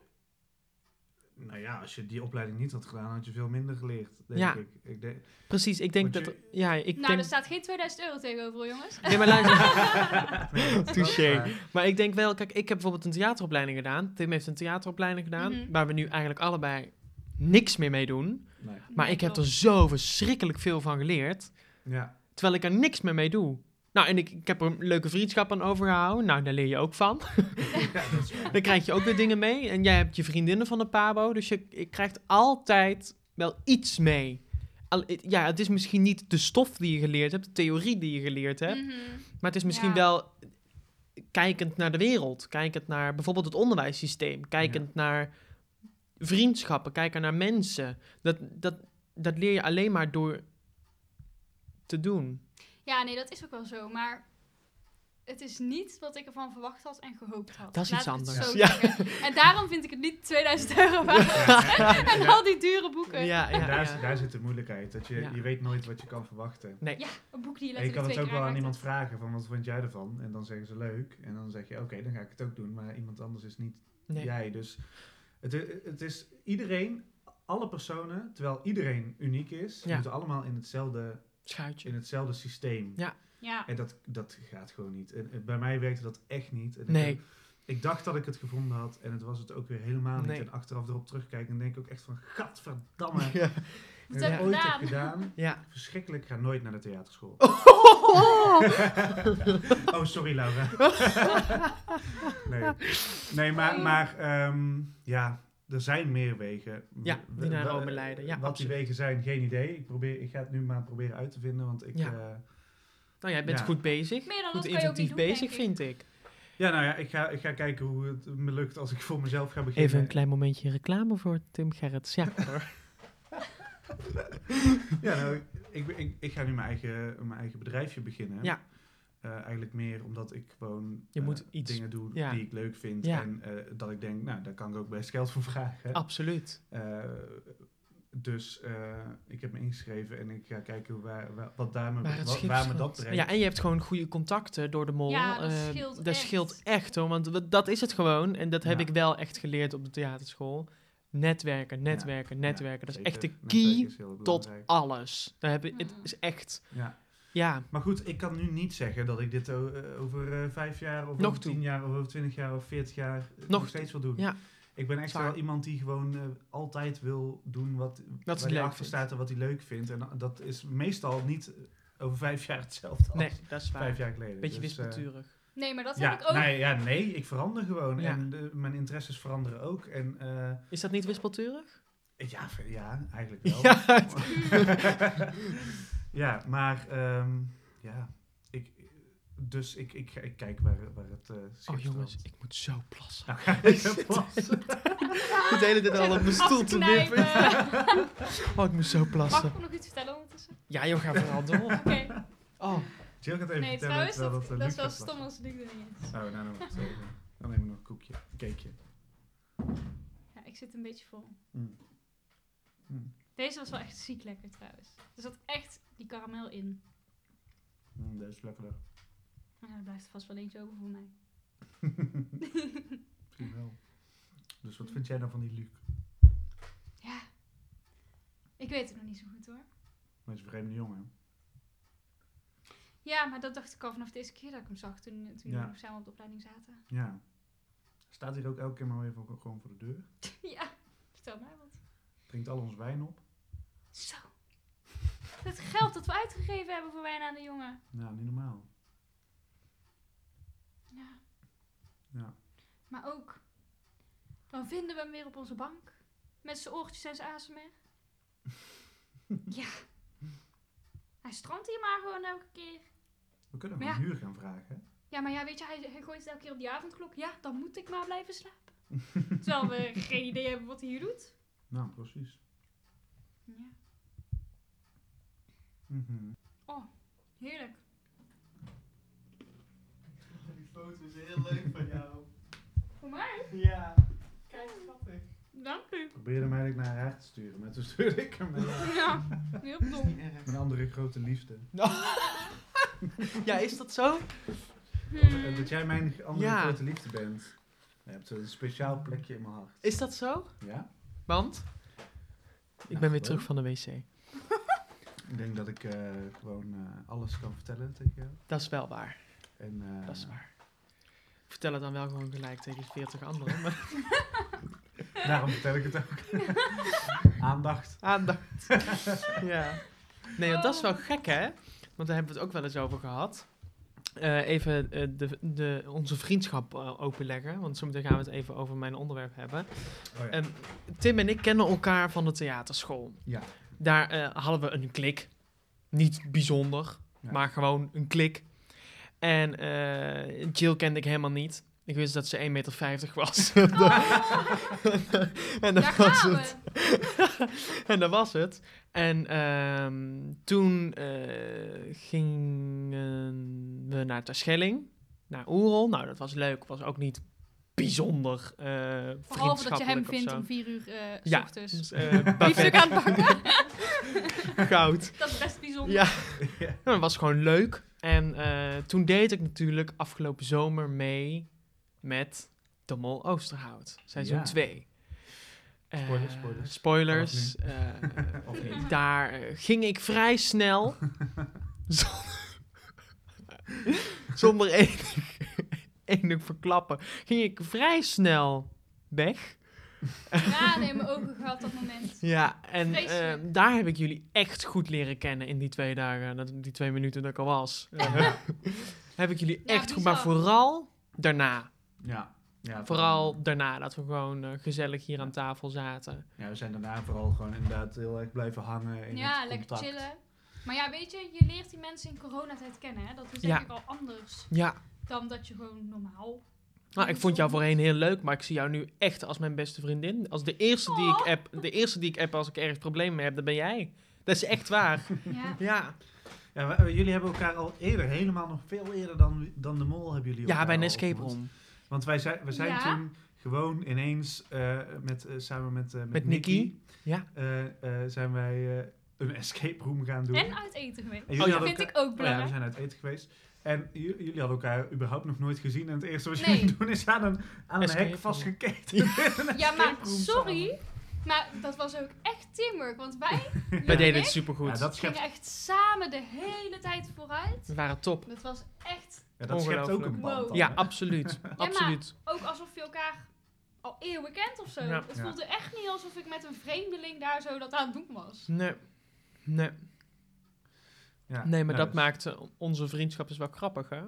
Nou ja, als je die opleiding niet had gedaan, had je veel minder geleerd, denk Ja. ik. ik denk, Precies, ik denk Want dat... je- Ja, ik nou, denk... er staat geen 2000 euro tegenover, jongens. Nee, maar luister. Nee, Touché. Maar ik denk wel, kijk, ik heb bijvoorbeeld een theateropleiding gedaan. Tim heeft een theateropleiding gedaan, Mhm. waar we nu eigenlijk allebei niks meer mee doen. Nee. Maar Nee, ik heb er zo verschrikkelijk veel van geleerd. Ja. Terwijl ik er niks meer mee doe. Nou, en ik, ik heb er een leuke vriendschap aan overgehouden. Nou, daar leer je ook van. Ja. Dan krijg je ook weer dingen mee. En jij hebt je vriendinnen van de Pabo. Dus je, je krijgt altijd wel iets mee. Al, ja, het is misschien niet de stof die je geleerd hebt, de theorie die je geleerd hebt. Mhm. Maar het is misschien Ja. wel kijkend naar de wereld. Kijkend naar bijvoorbeeld het onderwijssysteem. Kijkend naar vriendschappen. Kijken naar mensen. Dat, dat, dat leer je alleen maar door te doen. Ja, nee, dat is ook wel zo. Maar het is niet wat ik ervan verwacht had en gehoopt had. Dat is Laat iets anders. Ja. En daarom vind ik het niet 2000 euro waard. en al die dure boeken. Ja, ja, daar, ja. Is, daar zit de moeilijkheid. Dat je, Ja. je weet nooit wat je kan verwachten. Nee. Ja, een boek die je En je letterlijk kan het ook wel aan iemand vragen van wat vond jij ervan? En dan zeggen ze leuk. En dan zeg je oké, dan ga ik het ook doen. Maar iemand anders is niet Nee. jij. Dus het, het is iedereen, alle personen, terwijl iedereen uniek is, Ja. moeten allemaal in hetzelfde, Schuitje. in hetzelfde systeem. Ja. Ja. En dat, dat gaat gewoon niet. En, en bij mij werkte dat echt niet. En ik Nee. heb- Ik dacht dat ik het gevonden had en het was het ook weer helemaal niet. Nee. En achteraf erop terugkijken en denk ik ook echt van, gadverdamme. Ja. Wat heb ik ooit heb gedaan? gedaan. ja. Verschrikkelijk, ik ga nooit naar de theaterschool. Oh. oh, sorry Laura. nee. nee, maar, maar ehm, ja, er zijn meer wegen. Ja, die naar Rome leiden. Ja, Wat die wegen zijn, geen idee. Ik, probeer, ik ga het nu maar proberen uit te vinden, want ik... Ja. eh, Nou, jij bent Ja. goed bezig. Meer dan Goed dat kan je ook niet inventief doen, bezig, vind ik. ja, nou ja, ik ga, ik ga kijken hoe het me lukt als ik voor mezelf ga beginnen. Even een klein momentje reclame voor Tim Gerrits. Ja, hoor. Ja, nou, ik, ik, ik ga nu mijn eigen, mijn eigen bedrijfje beginnen. Ja. Eh, eigenlijk meer omdat ik gewoon Je eh, moet iets- dingen doe ja. die ik leuk vind. Ja. En eh, dat ik denk, nou, daar kan ik ook best geld voor vragen. absoluut. Eh, dus eh, ik heb me ingeschreven en ik ga kijken waar, waar- wat daar me, het wat- waar me dat brengt. Ja, en je hebt gewoon goede contacten door de mol. Ja, dat scheelt dat echt. scheelt echt hoor, want dat is het gewoon. En dat heb Ja. ik wel echt geleerd op de theaterschool. Netwerken, netwerken, Ja, netwerken. dat is echt de key tot alles. Daar heb ik, het Mhm. is echt, Ja. Ja, Maar goed, ik kan nu niet zeggen dat ik dit eh, over eh, vijf jaar of Nog over toe. tien jaar of over twintig jaar of veertig jaar eh, Nog nog steeds wil doen. Ja. Ik ben echt Zwaar. wel iemand die gewoon altijd wil doen wat, waar hij achter staat en wat hij leuk vindt. En dat is meestal niet over vijf jaar hetzelfde nee, als dat is waar. vijf jaar geleden. Beetje Dus, wispelturig. Nee, maar dat ja, heb ik ook. nee, ja, nee, ik verander gewoon. Ja. En de- mijn interesses veranderen ook. En eh, Is dat niet wispelturig? ja, ja, eigenlijk wel. Ja, Ja, maar ehm, ja, ik, dus ik, ik, ik kijk waar, waar het eh schip Oh jongens, ik moet zo plassen. Nou, ga ik plassen. Ik de hele tijd al op mijn stoel te wippen. Oh, ik moet zo Mag plassen. ik nog iets vertellen ondertussen? Ja joh, ga vooral door. Oké. Oh, Jill gaat even Nee, vertellen trouwens, terwijl dat, eh, dat is wel stom als Luc er niet is. Oh, nou, even. Dan neem ik nog een koekje, een cakeje. Ja, ik zit een beetje vol. Mm. Mm. Deze was wel echt ziek lekker trouwens. Er zat echt die karamel in. Mm, deze is lekkerder. Nou, er blijft er vast wel eentje over voor mij. Misschien wel. Dus wat vind jij dan van die Luc? Ja. Ik weet het nog niet zo goed hoor. Dat is een vreemde jongen. Ja, maar dat dacht ik al vanaf de eerste keer dat ik hem zag. Toen, toen Ja. we samen op de opleiding zaten. Ja. Staat hier ook elke keer maar weer voor, gewoon voor de deur. ja, vertel mij wat. Drinkt al ons wijn op. Zo. Het geld dat we uitgegeven hebben voor wijn aan de jongen. Nou, niet normaal. Ja. Ja. Maar ook, dan vinden we hem weer op onze bank. Met zijn oortjes en zijn ASMR. ja. Hij strandt hier maar gewoon elke keer. We kunnen hem ja. een huur gaan vragen. Ja, maar ja, weet je, hij, hij gooit het elke keer op die avondklok. Ja, dan moet ik maar blijven slapen. Terwijl we geen idee hebben wat hij hier doet. Nou, precies. Ja. Mhm. Oh, heerlijk. Die foto is heel leuk van jou. Voor mij? Ja. Kijk, schattig. Dank u. Probeerde hem eigenlijk naar haar te sturen, maar toen stuurde ik hem Ja, heel dom. een andere grote liefde. Ja, is dat zo? Hmm. Dat jij mijn andere Ja. grote liefde bent. Je hebt een speciaal plekje in mijn hart. Is dat zo? Ja? Want? Ik ben weer gewoon. terug van de wc. Ik denk dat ik eh, gewoon eh, alles kan vertellen tegen jou. Dat is wel waar. En, eh, Dat is waar. Ik vertel het dan wel gewoon gelijk tegen 40 anderen. Maar Daarom vertel ik het ook. Aandacht. aandacht. ja. Nee, want dat is wel gek, hè? want daar hebben we het ook wel eens over gehad. Eh, even de, de, onze vriendschap openleggen, want zometeen gaan we het even over mijn onderwerp hebben. Oh ja. Ehm, Tim en ik kennen elkaar van de theaterschool. ja. Daar eh, hadden we een klik. Niet bijzonder, Ja. maar gewoon een klik. En eh, Jill kende ik helemaal niet. Ik wist dat ze 1,50 meter was. en dat Daar was het. en dat was het. En ehm, toen eh, gingen we naar Terschelling, naar Oerol. Nou, dat was leuk. Was ook niet bijzonder eh Behalve dat je hem vindt om vier uur eh s Ja, ochtends. dus, eh, Biefstuk aan het bakken. goud. Dat is best bijzonder. Ja, Ja. Nou, dat was gewoon leuk. En eh, toen deed ik natuurlijk afgelopen zomer mee met De Mol Oosterhout, seizoen Ja. 2. Eh, Spoilers, spoilers. spoilers. eh, Of niet? daar ging ik vrij snel, zonder, zonder enig, enig verklappen, ging ik vrij snel weg. Ja, nee, mijn ogen gehad dat moment. Ja, en Vreselijk. eh, daar heb ik jullie echt goed leren kennen in die twee dagen, dat, die twee minuten dat ik al was. Eh, heb ik jullie Ja, echt goed, maar vooral daarna. Ja. ja Vooral daarna, dat we gewoon eh, gezellig hier aan tafel zaten. Ja, we zijn daarna vooral gewoon inderdaad heel erg blijven hangen. In Ja, het lekker contact. chillen. Maar ja, weet je, je leert die mensen in coronatijd kennen. Hè? Dat is denk Ja. ik al anders Ja, dan dat je gewoon normaal... nou, ik vond jou voorheen heel leuk, maar ik zie jou nu echt als mijn beste vriendin. Als de eerste die ik Oh. app, de eerste die ik app als ik ergens problemen mee heb, dat ben jij. Dat is echt waar. Ja. Ja, Ja, we- jullie hebben elkaar al eerder, helemaal nog veel eerder dan, dan de mol hebben jullie ja bij een escape room. Want wij zijn, we zijn Ja. toen gewoon ineens eh, met, eh, samen met, eh, met, Met Nicky. Ja. eh, eh, zijn wij eh, een escape room gaan doen. En uit eten geweest. En jullie dat vind ik ook Oh ja, we belangrijk. zijn uit eten geweest. En jullie hadden elkaar überhaupt nog nooit gezien. En het eerste wat Nee. jullie doen is aan een, aan een hek vastgeketen. Ja, maar sorry. Maar dat was ook echt teamwork. Want wij, Wij Jullie deden en het supergoed. Ja, dat schept, gingen echt samen de hele tijd vooruit. We waren top. Dat was echt ja, dat schept ook Ongelooflijk. een band. Wow. dan, Ja, absoluut. maar- absoluut. ook alsof je elkaar al eeuwen kent of zo. Ja. Het Ja. voelde echt niet alsof ik met een vreemdeling daar zo dat aan het doen was. Nee. Nee. Ja, Nee, maar ja, dat maakt eh, onze vriendschap is wel grappig, hè?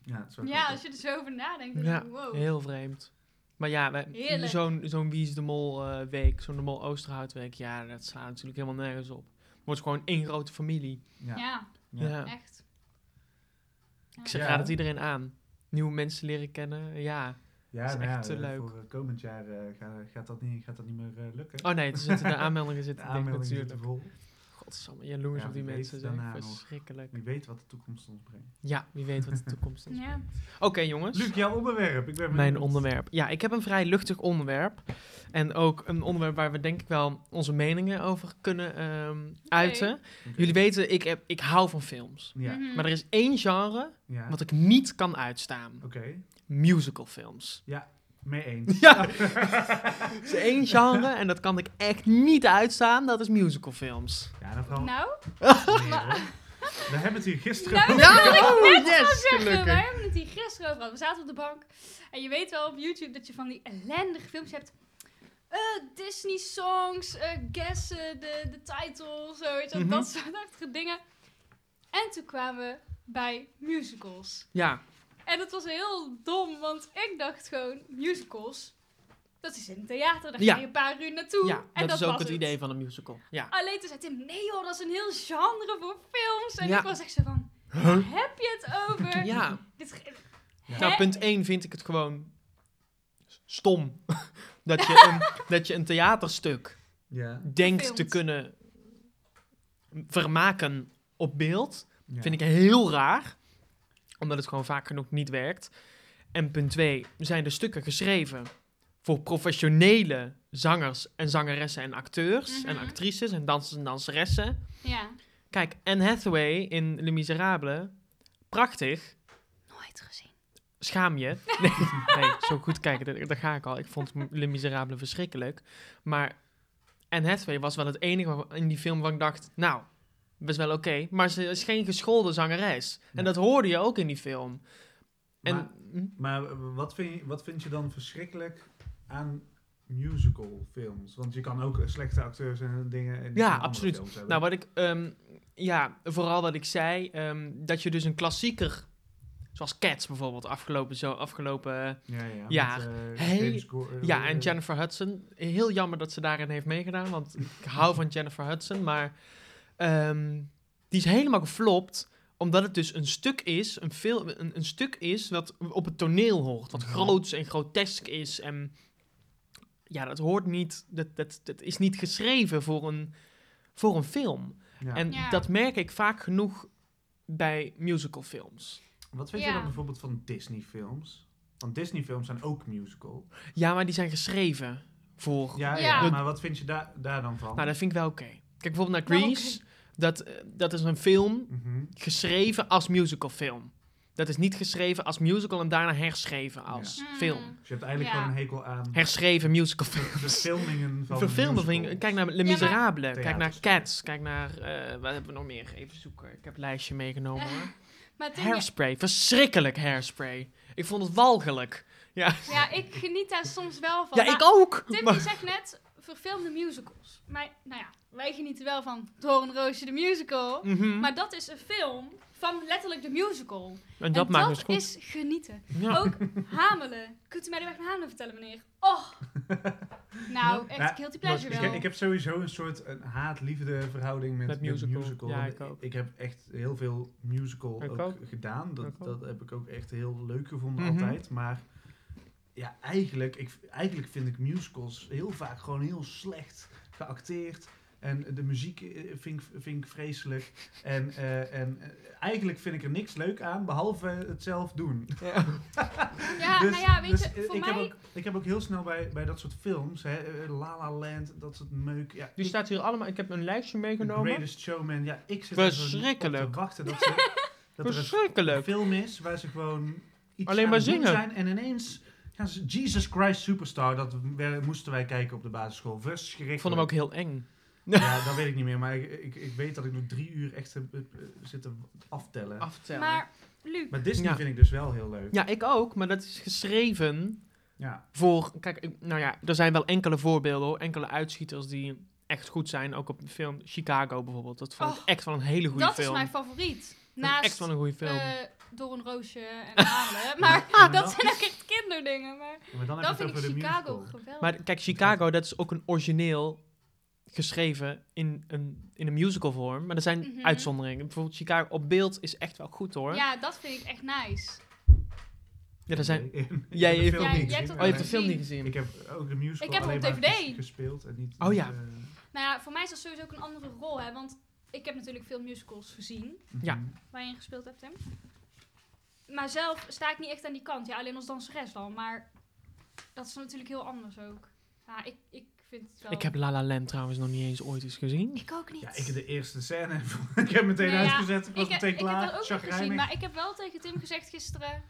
Ja, Ja, als je er zo over nadenkt, dan Ja, denk ik, wow. Heel vreemd. Maar ja, zo'n zo'n Wie is de Mol eh, week, zo'n de Mol Oosterhout week, ja, dat slaat natuurlijk helemaal nergens op. Het wordt gewoon één grote familie. Ja. Ja, Ja. Ja. echt. Ik zeg, Ja. raad het iedereen aan. Nieuwe mensen leren kennen, ja. Ja, Dat is nou ja, echt te eh, leuk. Voor komend jaar eh, ga- gaat, dat niet, gaat dat niet meer lukken. Oh nee, er zitten de aanmeldingen de zitten dicht aanmeldingen natuurlijk. zitten vol. Godsamme, jaloers Ja, op die mensen zijn verschrikkelijk. Wie weet wat de toekomst ons brengt. Ja, wie weet wat de toekomst is. Ja. Oké jongens. Luc, jouw onderwerp. Ik ben Mijn onderwerp. Ja, ik heb een vrij luchtig onderwerp. En ook een onderwerp waar we denk ik wel onze meningen over kunnen ehm, uiten. Jullie weten, ik, heb, ik hou van films. Ja. Mhm. Maar er is één genre ja. wat ik niet kan uitstaan. Oké. Musicalfilms. Mee eens. Ja, is één genre en dat kan ik echt niet uitstaan. Dat is musicalfilms. Ja, dan vooral Nou, hoor. We hebben het hier gisteren Nou, over. dat wilde ik oh, net yes, zeggen. gelukkig. Wij hebben het hier gisteren over gehad. We zaten op de bank. En je weet wel op YouTube dat je van die ellendige films hebt. Eh, Disney songs, eh guessen, de, de title, zo, weet je, wel, Mhm. dat soort dingen. En toen kwamen we bij musicals. Ja, En dat was heel dom, want ik dacht gewoon, musicals, dat is in een theater, daar Ja. ga je een paar uur naartoe. ja en dat, is ook was het idee van een musical. Ja. Alleen toen zei Tim, nee joh, dat is een heel genre voor films. En Ja. ik was echt zo van, Huh? heb je het over? Ja. Dit, ge- Ja. Nou, punt 1 vind ik het gewoon stom. dat, je een, dat je een theaterstuk Ja. denkt te kunnen vermaken op beeld. ja. Vind ik heel raar. Omdat het gewoon vaak genoeg niet werkt. En punt 2, zijn de stukken geschreven voor professionele zangers en zangeressen en acteurs en Mhm. actrices en dansers en danseressen. Ja. Kijk, Anne Hathaway in Les Miserables, prachtig. Nooit gezien. Schaam je. Nee, nee zo goed kijken, daar, daar ga ik al. Ik vond Les Miserables verschrikkelijk. Maar Anne Hathaway was wel het enige in die film waar ik dacht... Nou, best wel oké. maar ze is geen geschoolde zangeres. En dat hoorde je ook in die film. En, Maar- hm, Maar wat vind, je, wat vind je dan verschrikkelijk aan musical films? Want je kan ook slechte acteurs en dingen in Ja, absoluut. films hebben. Nou, wat ik, ehm, ja, vooral wat ik zei, ehm, dat je dus een klassieker, zoals Cats bijvoorbeeld, afgelopen, zo, afgelopen eh, ja, ja, ja, met, eh, Go- eh, Ja, en Jennifer Hudson. Heel jammer dat ze daarin heeft meegedaan, want ik hou van Jennifer Hudson. Maar ehm, die is helemaal geflopt, omdat het dus een stuk is, een, film, een, een stuk is wat op het toneel hoort. Wat Mhm. groots en grotesk is. En ja, dat hoort niet, dat, dat, dat is niet geschreven voor een, voor een film. ja. En Ja. dat merk ik vaak genoeg bij musicalfilms. Wat vind je dan bijvoorbeeld van Disney films? Want Disney films zijn ook musical. Ja, maar die zijn geschreven voor... Ja, Ja. ja. maar wat vind je daar daar dan van? Nou, dat vind ik wel oké. Kijk bijvoorbeeld naar Nou, Grease. Dat, eh, dat is een film Mhm. geschreven als musicalfilm. Dat is niet geschreven als musical en daarna herschreven als Ja. film. Dus je hebt eigenlijk Ja. gewoon een hekel aan Herschreven musicalfilm. de filmingen van musicals. Kijk naar Ja, maar- Miserables. Kijk naar. Cats. Kijk naar... eh, wat hebben we nog meer? Even zoeken. Ik heb een lijstje meegenomen. Maar Hairspray. Verschrikkelijk hairspray. Ik vond het walgelijk. Ja, ja, ik geniet daar soms wel van. ja Maar ik ook. Tim Maar- die zegt net verfilmde musicals. Maar nou ja, wij genieten wel van Doornroosje de musical. Mhm. Maar dat is een film van letterlijk de musical. en dat maakt dat goed. is genieten. Ja. Ook Hamelen. Kunt u mij de weg naar Hamelen vertellen, meneer? Oh! Nou, echt guilty pleasure ik, wel. heb- ik heb sowieso een soort een haat-liefde verhouding met, Met met musical. musical. Ja, Want ik ook. Ik heb echt heel veel musical ook, ook. gedaan. Dat, ook. dat heb ik ook echt heel leuk gevonden Mhm. altijd. Maar ja, eigenlijk, ik, eigenlijk vind ik musicals heel vaak gewoon heel slecht geacteerd. En de muziek eh, vind, ik- vind ik vreselijk. En, eh, en eh, eigenlijk vind ik er niks leuk aan, behalve het zelf doen. Ja. Ja, Dus- nou ja, weet dus, je, voor ik, mij... heb ook, ik heb ook heel snel bij, bij dat soort films, hè, La La Land, dat soort meuk. Ja, Die ik- staat hier allemaal. Ik heb een lijstje The meegenomen. Greatest Showman, ja, ik zit er Verschrikkelijk. te wachten dat, ze, dat er een film is waar ze gewoon iets Alleen aan maar zingen. zijn en ineens Jesus Christ Superstar, dat we- moesten wij kijken op de basisschool. Verschrikkelijk. Ik vond hem ook heel eng. Ja, dat weet ik niet meer, maar ik, ik, ik weet dat ik nog drie uur echt heb, heb, eh, zitten aftellen. Aftellen. Maar, Luc, Maar Disney Ja. vind ik dus wel heel leuk. Ja, ik ook, maar dat is geschreven Ja. voor. Kijk, nou ja, er zijn wel enkele voorbeelden hoor. Enkele uitschieters die echt goed zijn. Ook op de film Chicago bijvoorbeeld. Dat vond ik Oh, echt wel een hele goede dat film. is mijn favoriet. Dat is Naast echt wel een goede film. eh, Door een Roosje en Hamelen. Maar dat zijn ook echt kinderdingen. Maar Maar dan heb dan je het vind ik Chicago geweldig. maar kijk, Chicago, dat is ook een origineel geschreven in een, in een musical vorm. Maar er zijn Mhm. uitzonderingen. Bijvoorbeeld Chicago op beeld is echt wel goed hoor. Ja, dat vind ik echt nice. Ja, er zijn... Nee, Jij de heeft- film Ja, niet hebt Oh, je hebt de film niet gezien. Ik heb ook de musical Ik heb hem alleen op DVD. ges- gespeeld en niet... Oh ja. Nou ja, voor mij is dat sowieso ook een andere rol. Hè, want ik heb natuurlijk veel musicals gezien. Ja. mhm. Waar je in gespeeld hebt, Tim. Maar zelf sta ik niet echt aan die kant. Ja, alleen als danseres dan. Maar dat is natuurlijk heel anders ook. Ja, ik, ik vind het wel... Ik heb La La Land trouwens nog niet eens ooit eens gezien. Ik ook niet. Ja, ik heb de eerste scène. ik heb meteen Nee, ja, uitgezet. Ik was ik, heb- meteen ik heb klaar. dat ook gezien, maar ik heb wel tegen Tim gezegd gisteren...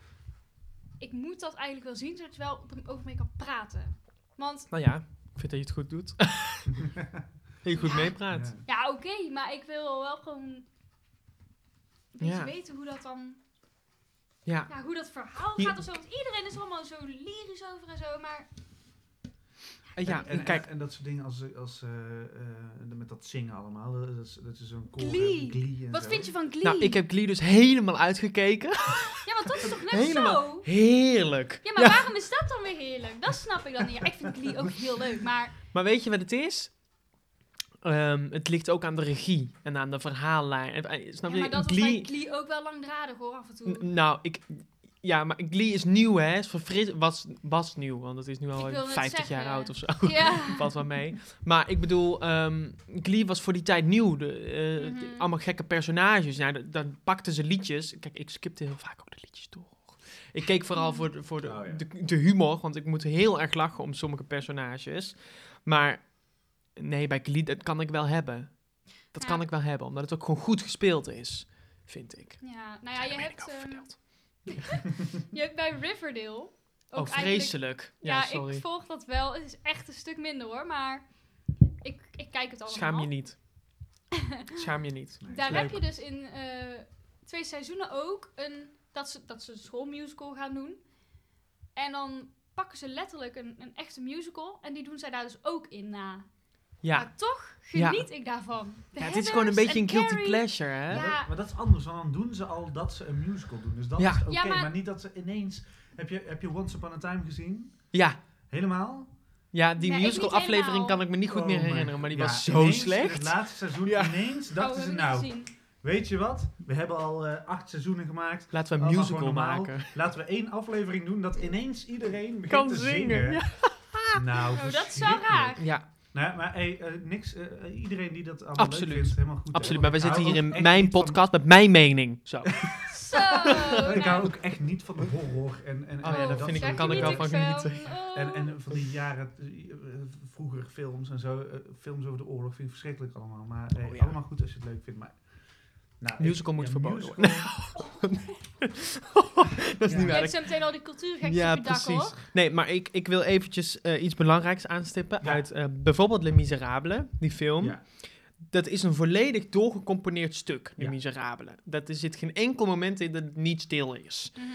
Ik moet dat eigenlijk wel zien, zodat je wel over mee kan praten. Want, Nou ja, ik vind dat je het goed doet. dat je goed Ja. meepraat. Ja. ja oké, maar ik wil wel gewoon... Een beetje Ja. weten hoe dat dan... Ja. Ja, hoe dat verhaal gaat of zo. Want iedereen is allemaal zo lyrisch over en zo, maar... Ja, en, en, kijk. En, dat soort dingen als, als eh, eh, met dat zingen allemaal. Dat is, dat is zo'n koor. Glee. Glee en Wat zo. vind je van Glee? Nou, ik heb Glee dus helemaal uitgekeken. Ja, want dat is toch net Helemaal zo? heerlijk. Ja, maar waarom is dat dan weer heerlijk? Dat snap ik dan niet. Ja, ik vind Glee ook heel leuk, maar... Maar weet je wat het is? Ehm, het ligt ook aan de regie en aan de verhaallijn. En, eh, Snap Ja, je? maar dat was bij Glee ook wel langdradig hoor, af en toe. N- Nou, ik... Ja, maar Glee is nieuw, hè? Is verfris, was, was nieuw, want het is nu al wil net 50 jaar oud of zo. Ja. Valt wel mee. Maar ik bedoel, ehm Glee was voor die tijd nieuw. De, eh, Mhm. de- allemaal gekke personages. Ja, dan- dan pakten ze liedjes. Kijk, ik skipte heel vaak ook de liedjes door. Ik keek vooral voor, de, voor de, Oh, ja. de, de humor, want ik moet heel erg lachen om sommige personages. Maar nee, bij Glee, dat kan ik wel hebben. Dat Ja. kan ik wel hebben, omdat het ook gewoon goed gespeeld is, vind ik. Ja, nou ja, je hebt, ehm, verdeeld? je hebt bij Riverdale... Ook Oh, eigenlijk- vreselijk. Ja, Ja, sorry. ik volg dat wel. Het is echt een stuk minder hoor, maar ik, ik kijk het allemaal. Schaam je niet. Schaam je niet. Nee, Daar heb je dus in eh, twee seizoenen ook een, dat, ze, dat ze een schoolmusical gaan doen. En dan pakken ze letterlijk een, een echte musical en die doen zij daar dus ook in na. Ja, Maar toch Ja. geniet ik daarvan. De ja het is gewoon een beetje een en guilty Carrie. pleasure, hè? Ja. Maar, dat, maar dat is anders, want dan doen ze al dat ze een musical doen. Dus dat Ja. is oké, Ja, maar... maar- niet dat ze ineens... Heb je, heb je Once Upon a Time gezien? Ja, Helemaal? ja die musical aflevering helemaal. kan ik me niet goed Oh meer herinneren, maar die Ja, was zo ineens, slecht. Het laatste seizoen Ja. ineens Oh, dachten we ze nou, weet je wat? We hebben al eh, acht seizoenen gemaakt. Laten we een musical maken. Laten we één aflevering doen dat ineens iedereen begint Kan te zingen, zingen. ja. Nou, Oh, dat is verschrikkelijk. raar. Ja, Nou, maar hey, eh, niks, eh, eh, iedereen die dat allemaal Absoluut. leuk vindt, helemaal goed. absoluut. Maar we ik zitten hier in mijn van- podcast met mijn mening. Zo. Zo. ik hou nou. ook echt niet van de horror en, en, Oh ja, dat vind ik- daar kan ik wel van genieten. Oh. En, en van die jaren, vroeger films en zo, films over de oorlog vind ik verschrikkelijk allemaal. Maar eh, Oh ja. allemaal goed als je het leuk vindt. Maar, nou, Musical ik- moet ja, verboden musical- dat is Ja. niet Je waar. hebt zo meteen al die cultuurgekjes Ja, op je dak, precies. hoor. Nee, maar ik, ik wil eventjes eh, iets belangrijks aanstippen Ja. uit eh, bijvoorbeeld Les Miserables, die film. Ja. Dat is een volledig doorgecomponeerd stuk, Les Ja. Miserables. Dat er zit geen enkel moment in dat het niet stil is. Mhm.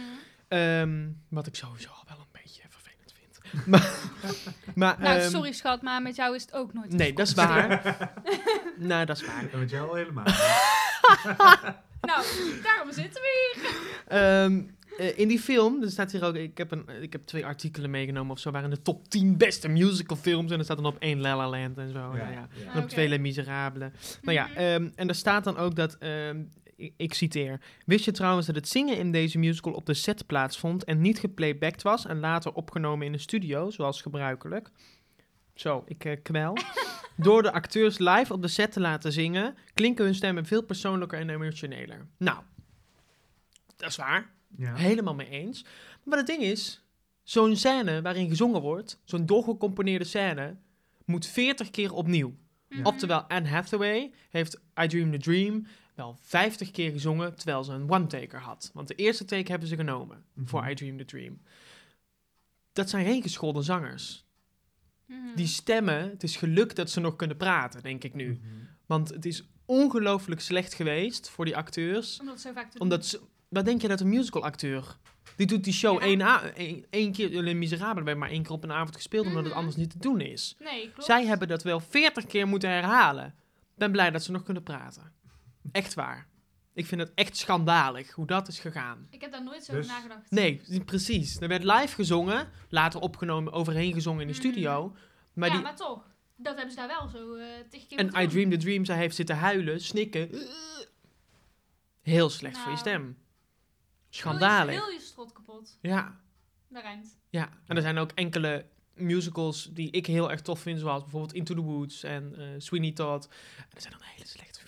Ehm, wat ik sowieso al wel een beetje vervelend vind. maar, maar, Nou, ehm, sorry schat, maar met jou is het ook nooit. Nee, dat is waar. nou, dat is waar. En met jou al helemaal. Nou, daarom zitten we hier. Ehm, eh, in die film, er staat hier ook, ik heb, een, ik heb twee artikelen meegenomen of zo, waren de top 10 beste musicalfilms. En er staat dan op één La La Land en zo. Ja, ja. En op twee Les Miserables. Nou ja, Mhm. ehm, en er staat dan ook dat, ehm, ik, ik citeer, wist je trouwens dat het zingen in deze musical op de set plaatsvond en niet geplaybacked was en later opgenomen in een studio, zoals gebruikelijk? Zo, ik eh, kwel. Door de acteurs live op de set te laten zingen, klinken hun stemmen veel persoonlijker en emotioneler. Nou, dat is waar. Ja. Helemaal mee eens. Maar het ding is, zo'n scène waarin gezongen wordt, zo'n doorgecomponeerde scène, moet 40 keer opnieuw. Mhm. Oftewel, Anne Hathaway heeft I Dream the Dream wel 50 keer gezongen terwijl ze een one-taker had. Want de eerste take hebben ze genomen voor Mhm. I Dream the Dream. Dat zijn geen geschoolde zangers. Mhm. Die stemmen, het is gelukt dat ze nog kunnen praten, denk ik nu. Mhm. Want het is ongelooflijk slecht geweest voor die acteurs. Omdat zo vaak te Omdat ze, wat denk je dat een musicalacteur? Die doet die show Ja. één, a- één, één keer, Les Miserables werd maar één keer op een avond gespeeld, omdat het Mhm. anders niet te doen is. Nee, klopt. Zij hebben dat wel 40 keer moeten herhalen. Ben blij dat ze nog kunnen praten. Echt waar. Ik vind het echt schandalig hoe dat is gegaan. Ik heb daar nooit zo Dus- over nagedacht. Nee, precies. Er werd live gezongen, later opgenomen, overheen gezongen in de Mhm. studio. Maar ja, die, maar toch. Dat hebben ze daar wel zo eh tig keer en I. Dream the Dream, zij heeft zitten huilen, snikken. Heel slecht voor je Nou. stem. Heel je- Schandalig. Heel je strot kapot. Ja, Daar rijmt. ja. En er zijn ook enkele musicals die ik heel erg tof vind, zoals bijvoorbeeld Into the Woods en eh, Sweeney Todd. En dat zijn dan hele slechte.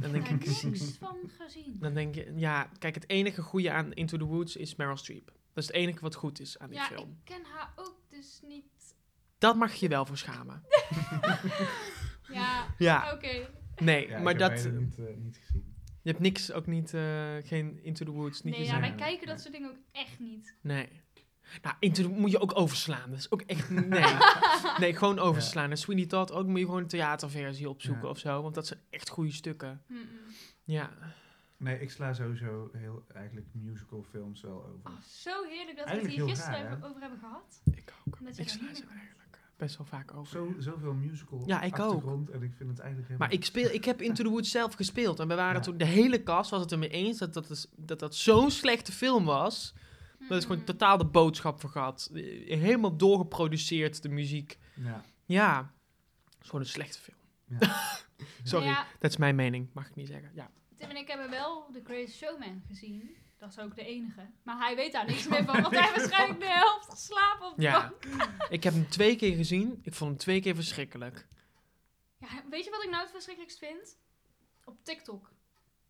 Dan denk ik, heb ik niks van gezien. dan denk je, ja, kijk, het enige goede aan Into the Woods is Meryl Streep. Dat is het enige wat goed is aan die Ja, film. ik ken haar ook dus niet. Dat mag je wel voor schamen. Ja, Ja, oké. nee, Ja, ik maar heb dat, niet, eh, niet gezien. je hebt niks, ook niet, eh, geen Into the Woods, niet Nee, ja, gezien. wij Nee. kijken dat soort dingen ook echt niet. Nee. Nou, Into the moet je ook overslaan. Dat is ook echt, nee. nee, gewoon overslaan. En Sweeney Todd ook moet je gewoon een theaterversie opzoeken Ja. of zo. Want dat zijn echt goede stukken. Mm-mm. Ja. Nee, ik sla sowieso heel eigenlijk musical films wel over. Oh, zo heerlijk dat we het hier gisteren raar, over hebben gehad. Ik ook. Ik daar sla ze eigenlijk best wel vaak over. Zo, zoveel musical Ja, ik ook. en ik vind het eigenlijk helemaal... Maar ik, speel, ik heb Into the Woods zelf gespeeld. En we waren Ja. toen, de hele cast was het ermee eens dat dat, is, dat, dat zo'n slechte film was. Dat is gewoon Mm-mm. totaal de boodschap vergat. Helemaal doorgeproduceerd, de muziek. Ja, Ja, het is gewoon een slechte film. ja. Sorry, Ja, dat is mijn mening. Mag ik niet zeggen. Ja. Tim en ik hebben wel The Greatest Showman gezien. Dat is ook de enige. Maar hij weet daar niks meer van, want hij waarschijnlijk de helft slapen op de Ja. bank. Ik heb hem twee keer gezien. Ik vond hem twee keer verschrikkelijk. Ja, weet je wat ik nou het verschrikkelijkst vind? Op TikTok.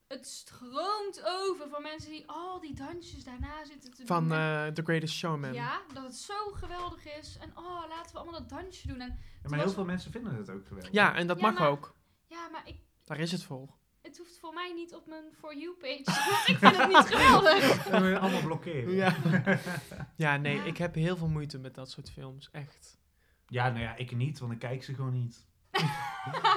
Het stroomt over van mensen die al die dansjes daarna zitten te Van doen. eh, The Greatest Showman. Ja, dat het zo geweldig is. En oh, laten we allemaal dat dansje doen. En Ja, maar heel veel mensen vinden het ook geweldig. Ja, en dat Ja, mag maar- ook. ja, maar ik, Daar is het voor. het hoeft voor mij niet op mijn For You page. Want ik vind het niet geweldig. Dat we allemaal blokkeren. Ja. ja, nee, Ja. ik heb heel veel moeite met dat soort films. Echt. Ja, nou ja, ik niet, want ik kijk ze gewoon niet.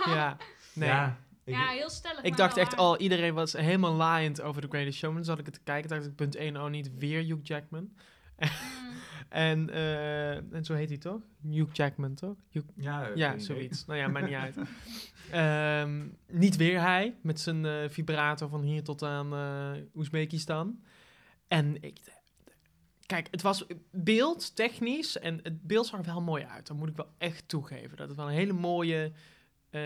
Ja, nee. Ja, Ja, heel stellig. Ik maar dacht echt al, iedereen was helemaal laaiend over The Greatest Showman. Zat ik het te kijken, dacht ik, punt 1, oh niet weer Hugh Jackman. Mm. En, eh, en zo heet hij toch? Hugh Jackman, toch? Hugh- Ja, ja, zoiets. Nou ja, maakt niet uit. Ehm, niet weer hij, met zijn eh, vibrator van hier tot aan eh Oezbekistan. En ik... Kijk, het was beeldtechnisch en het beeld zag er wel mooi uit. Dat moet ik wel echt toegeven. Dat er wel een hele mooie, eh,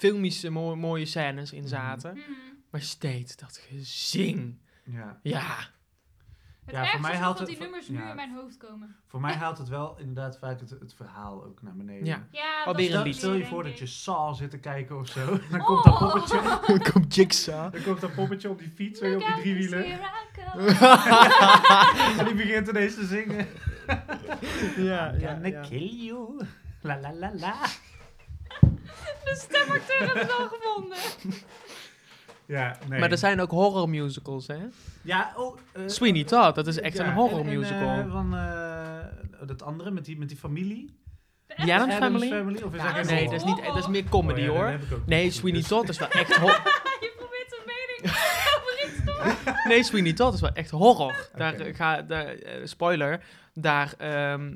filmische, mo- mooie scènes in Mhm. zaten. Mm. Maar steeds dat gezing. Ja. Ja, Het Ja, voor mij haalt dat het- die nummers ja. nu in mijn hoofd komen. Voor mij haalt het wel inderdaad vaak het, het verhaal ook naar beneden. Ja. Ja, dat een is lied. het Stel je voor dat je. Saw zit te kijken of zo. Dan Oh. komt dat poppetje. dan komt Jigsaw. Dan komt dat poppetje op die fiets, weer op Look die driewielen. en die begint ineens te zingen. ja, I'm gonna kill you. La la la la. De stemacteur het al gevonden. Ja, nee. Maar er zijn ook horror musicals, hè? Ja, oh. eh, Sweeney Todd, dat is echt ja, een horror en- en, musical. eh, van eh, dat andere met die, met die familie. Addams Addams Family? Of is Ja, dat nee, dat is, niet, dat is meer comedy, Oh hoor. heb ik ook Nee. Sweeney Dus- Todd is wel echt horror. Je probeert een mening over iets te Nee, Sweeney Todd is wel echt horror. Daar, eh, ga, daar, eh, spoiler, daar ehm,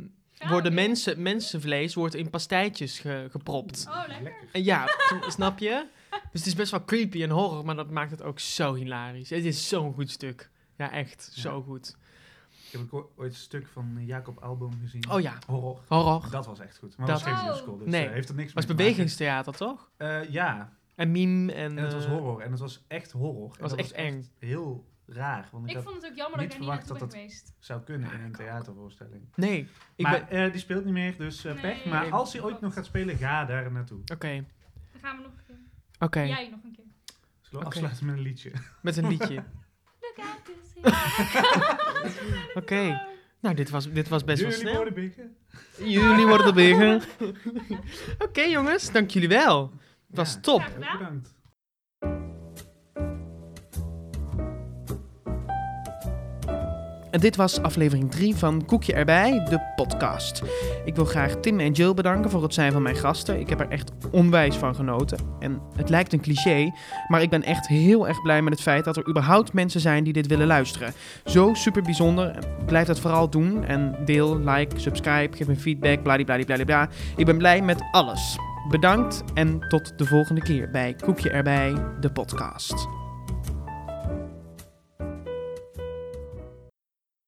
worden mensen, mensenvlees wordt in pastijtjes ge- gepropt. Oh, lekker. En ja, snap je? Dus het is best wel creepy en horror, maar dat maakt het ook zo hilarisch. Het is zo'n goed stuk. Ja, echt, Ja. zo goed. Ik heb ook ooit een stuk van eh, Jacob Album gezien. Oh ja, Horror. horror. Dat was echt goed. Maar Dat- was geen Oh. musical, dus Nee. eh, heeft er niks was mee te maken. bewegingstheater, toch? Eh, ja, En meme en... en het was horror. En het was echt horror. En was echt eng. heel raar. Want ik, Ik had, vond het ook jammer dat niet ik er niet verwacht naartoe dat ben dat- geweest. zou kunnen in een theatervoorstelling. Nee, ik maar ben... eh, die speelt niet meer, dus eh, Nee, pech. Maar nee, als hij ooit nog gaat spelen, ga daar naartoe. Oké, Dan gaan we nog een keer. oké. Jij nog een keer. Zullen we Oké. afsluiten met een liedje? Met een liedje. Oké. Nou, dit was, dit was best wel Jullie snel. worden bigger. Jullie worden bigger. Oké jongens, dank jullie wel. Het was Ja. top. Bedankt. En dit was aflevering 3 van Koekje erbij, de podcast. Ik wil graag Tim en Jill bedanken voor het zijn van mijn gasten. Ik heb er echt onwijs van genoten. En het lijkt een cliché, maar ik ben echt heel erg blij met het feit dat er überhaupt mensen zijn die dit willen luisteren. Zo super bijzonder. Blijf dat vooral doen. En deel, like, subscribe, geef me feedback, bladibladibladibla. Ik ben blij met alles. Bedankt en tot de volgende keer bij Koekje erbij, de podcast.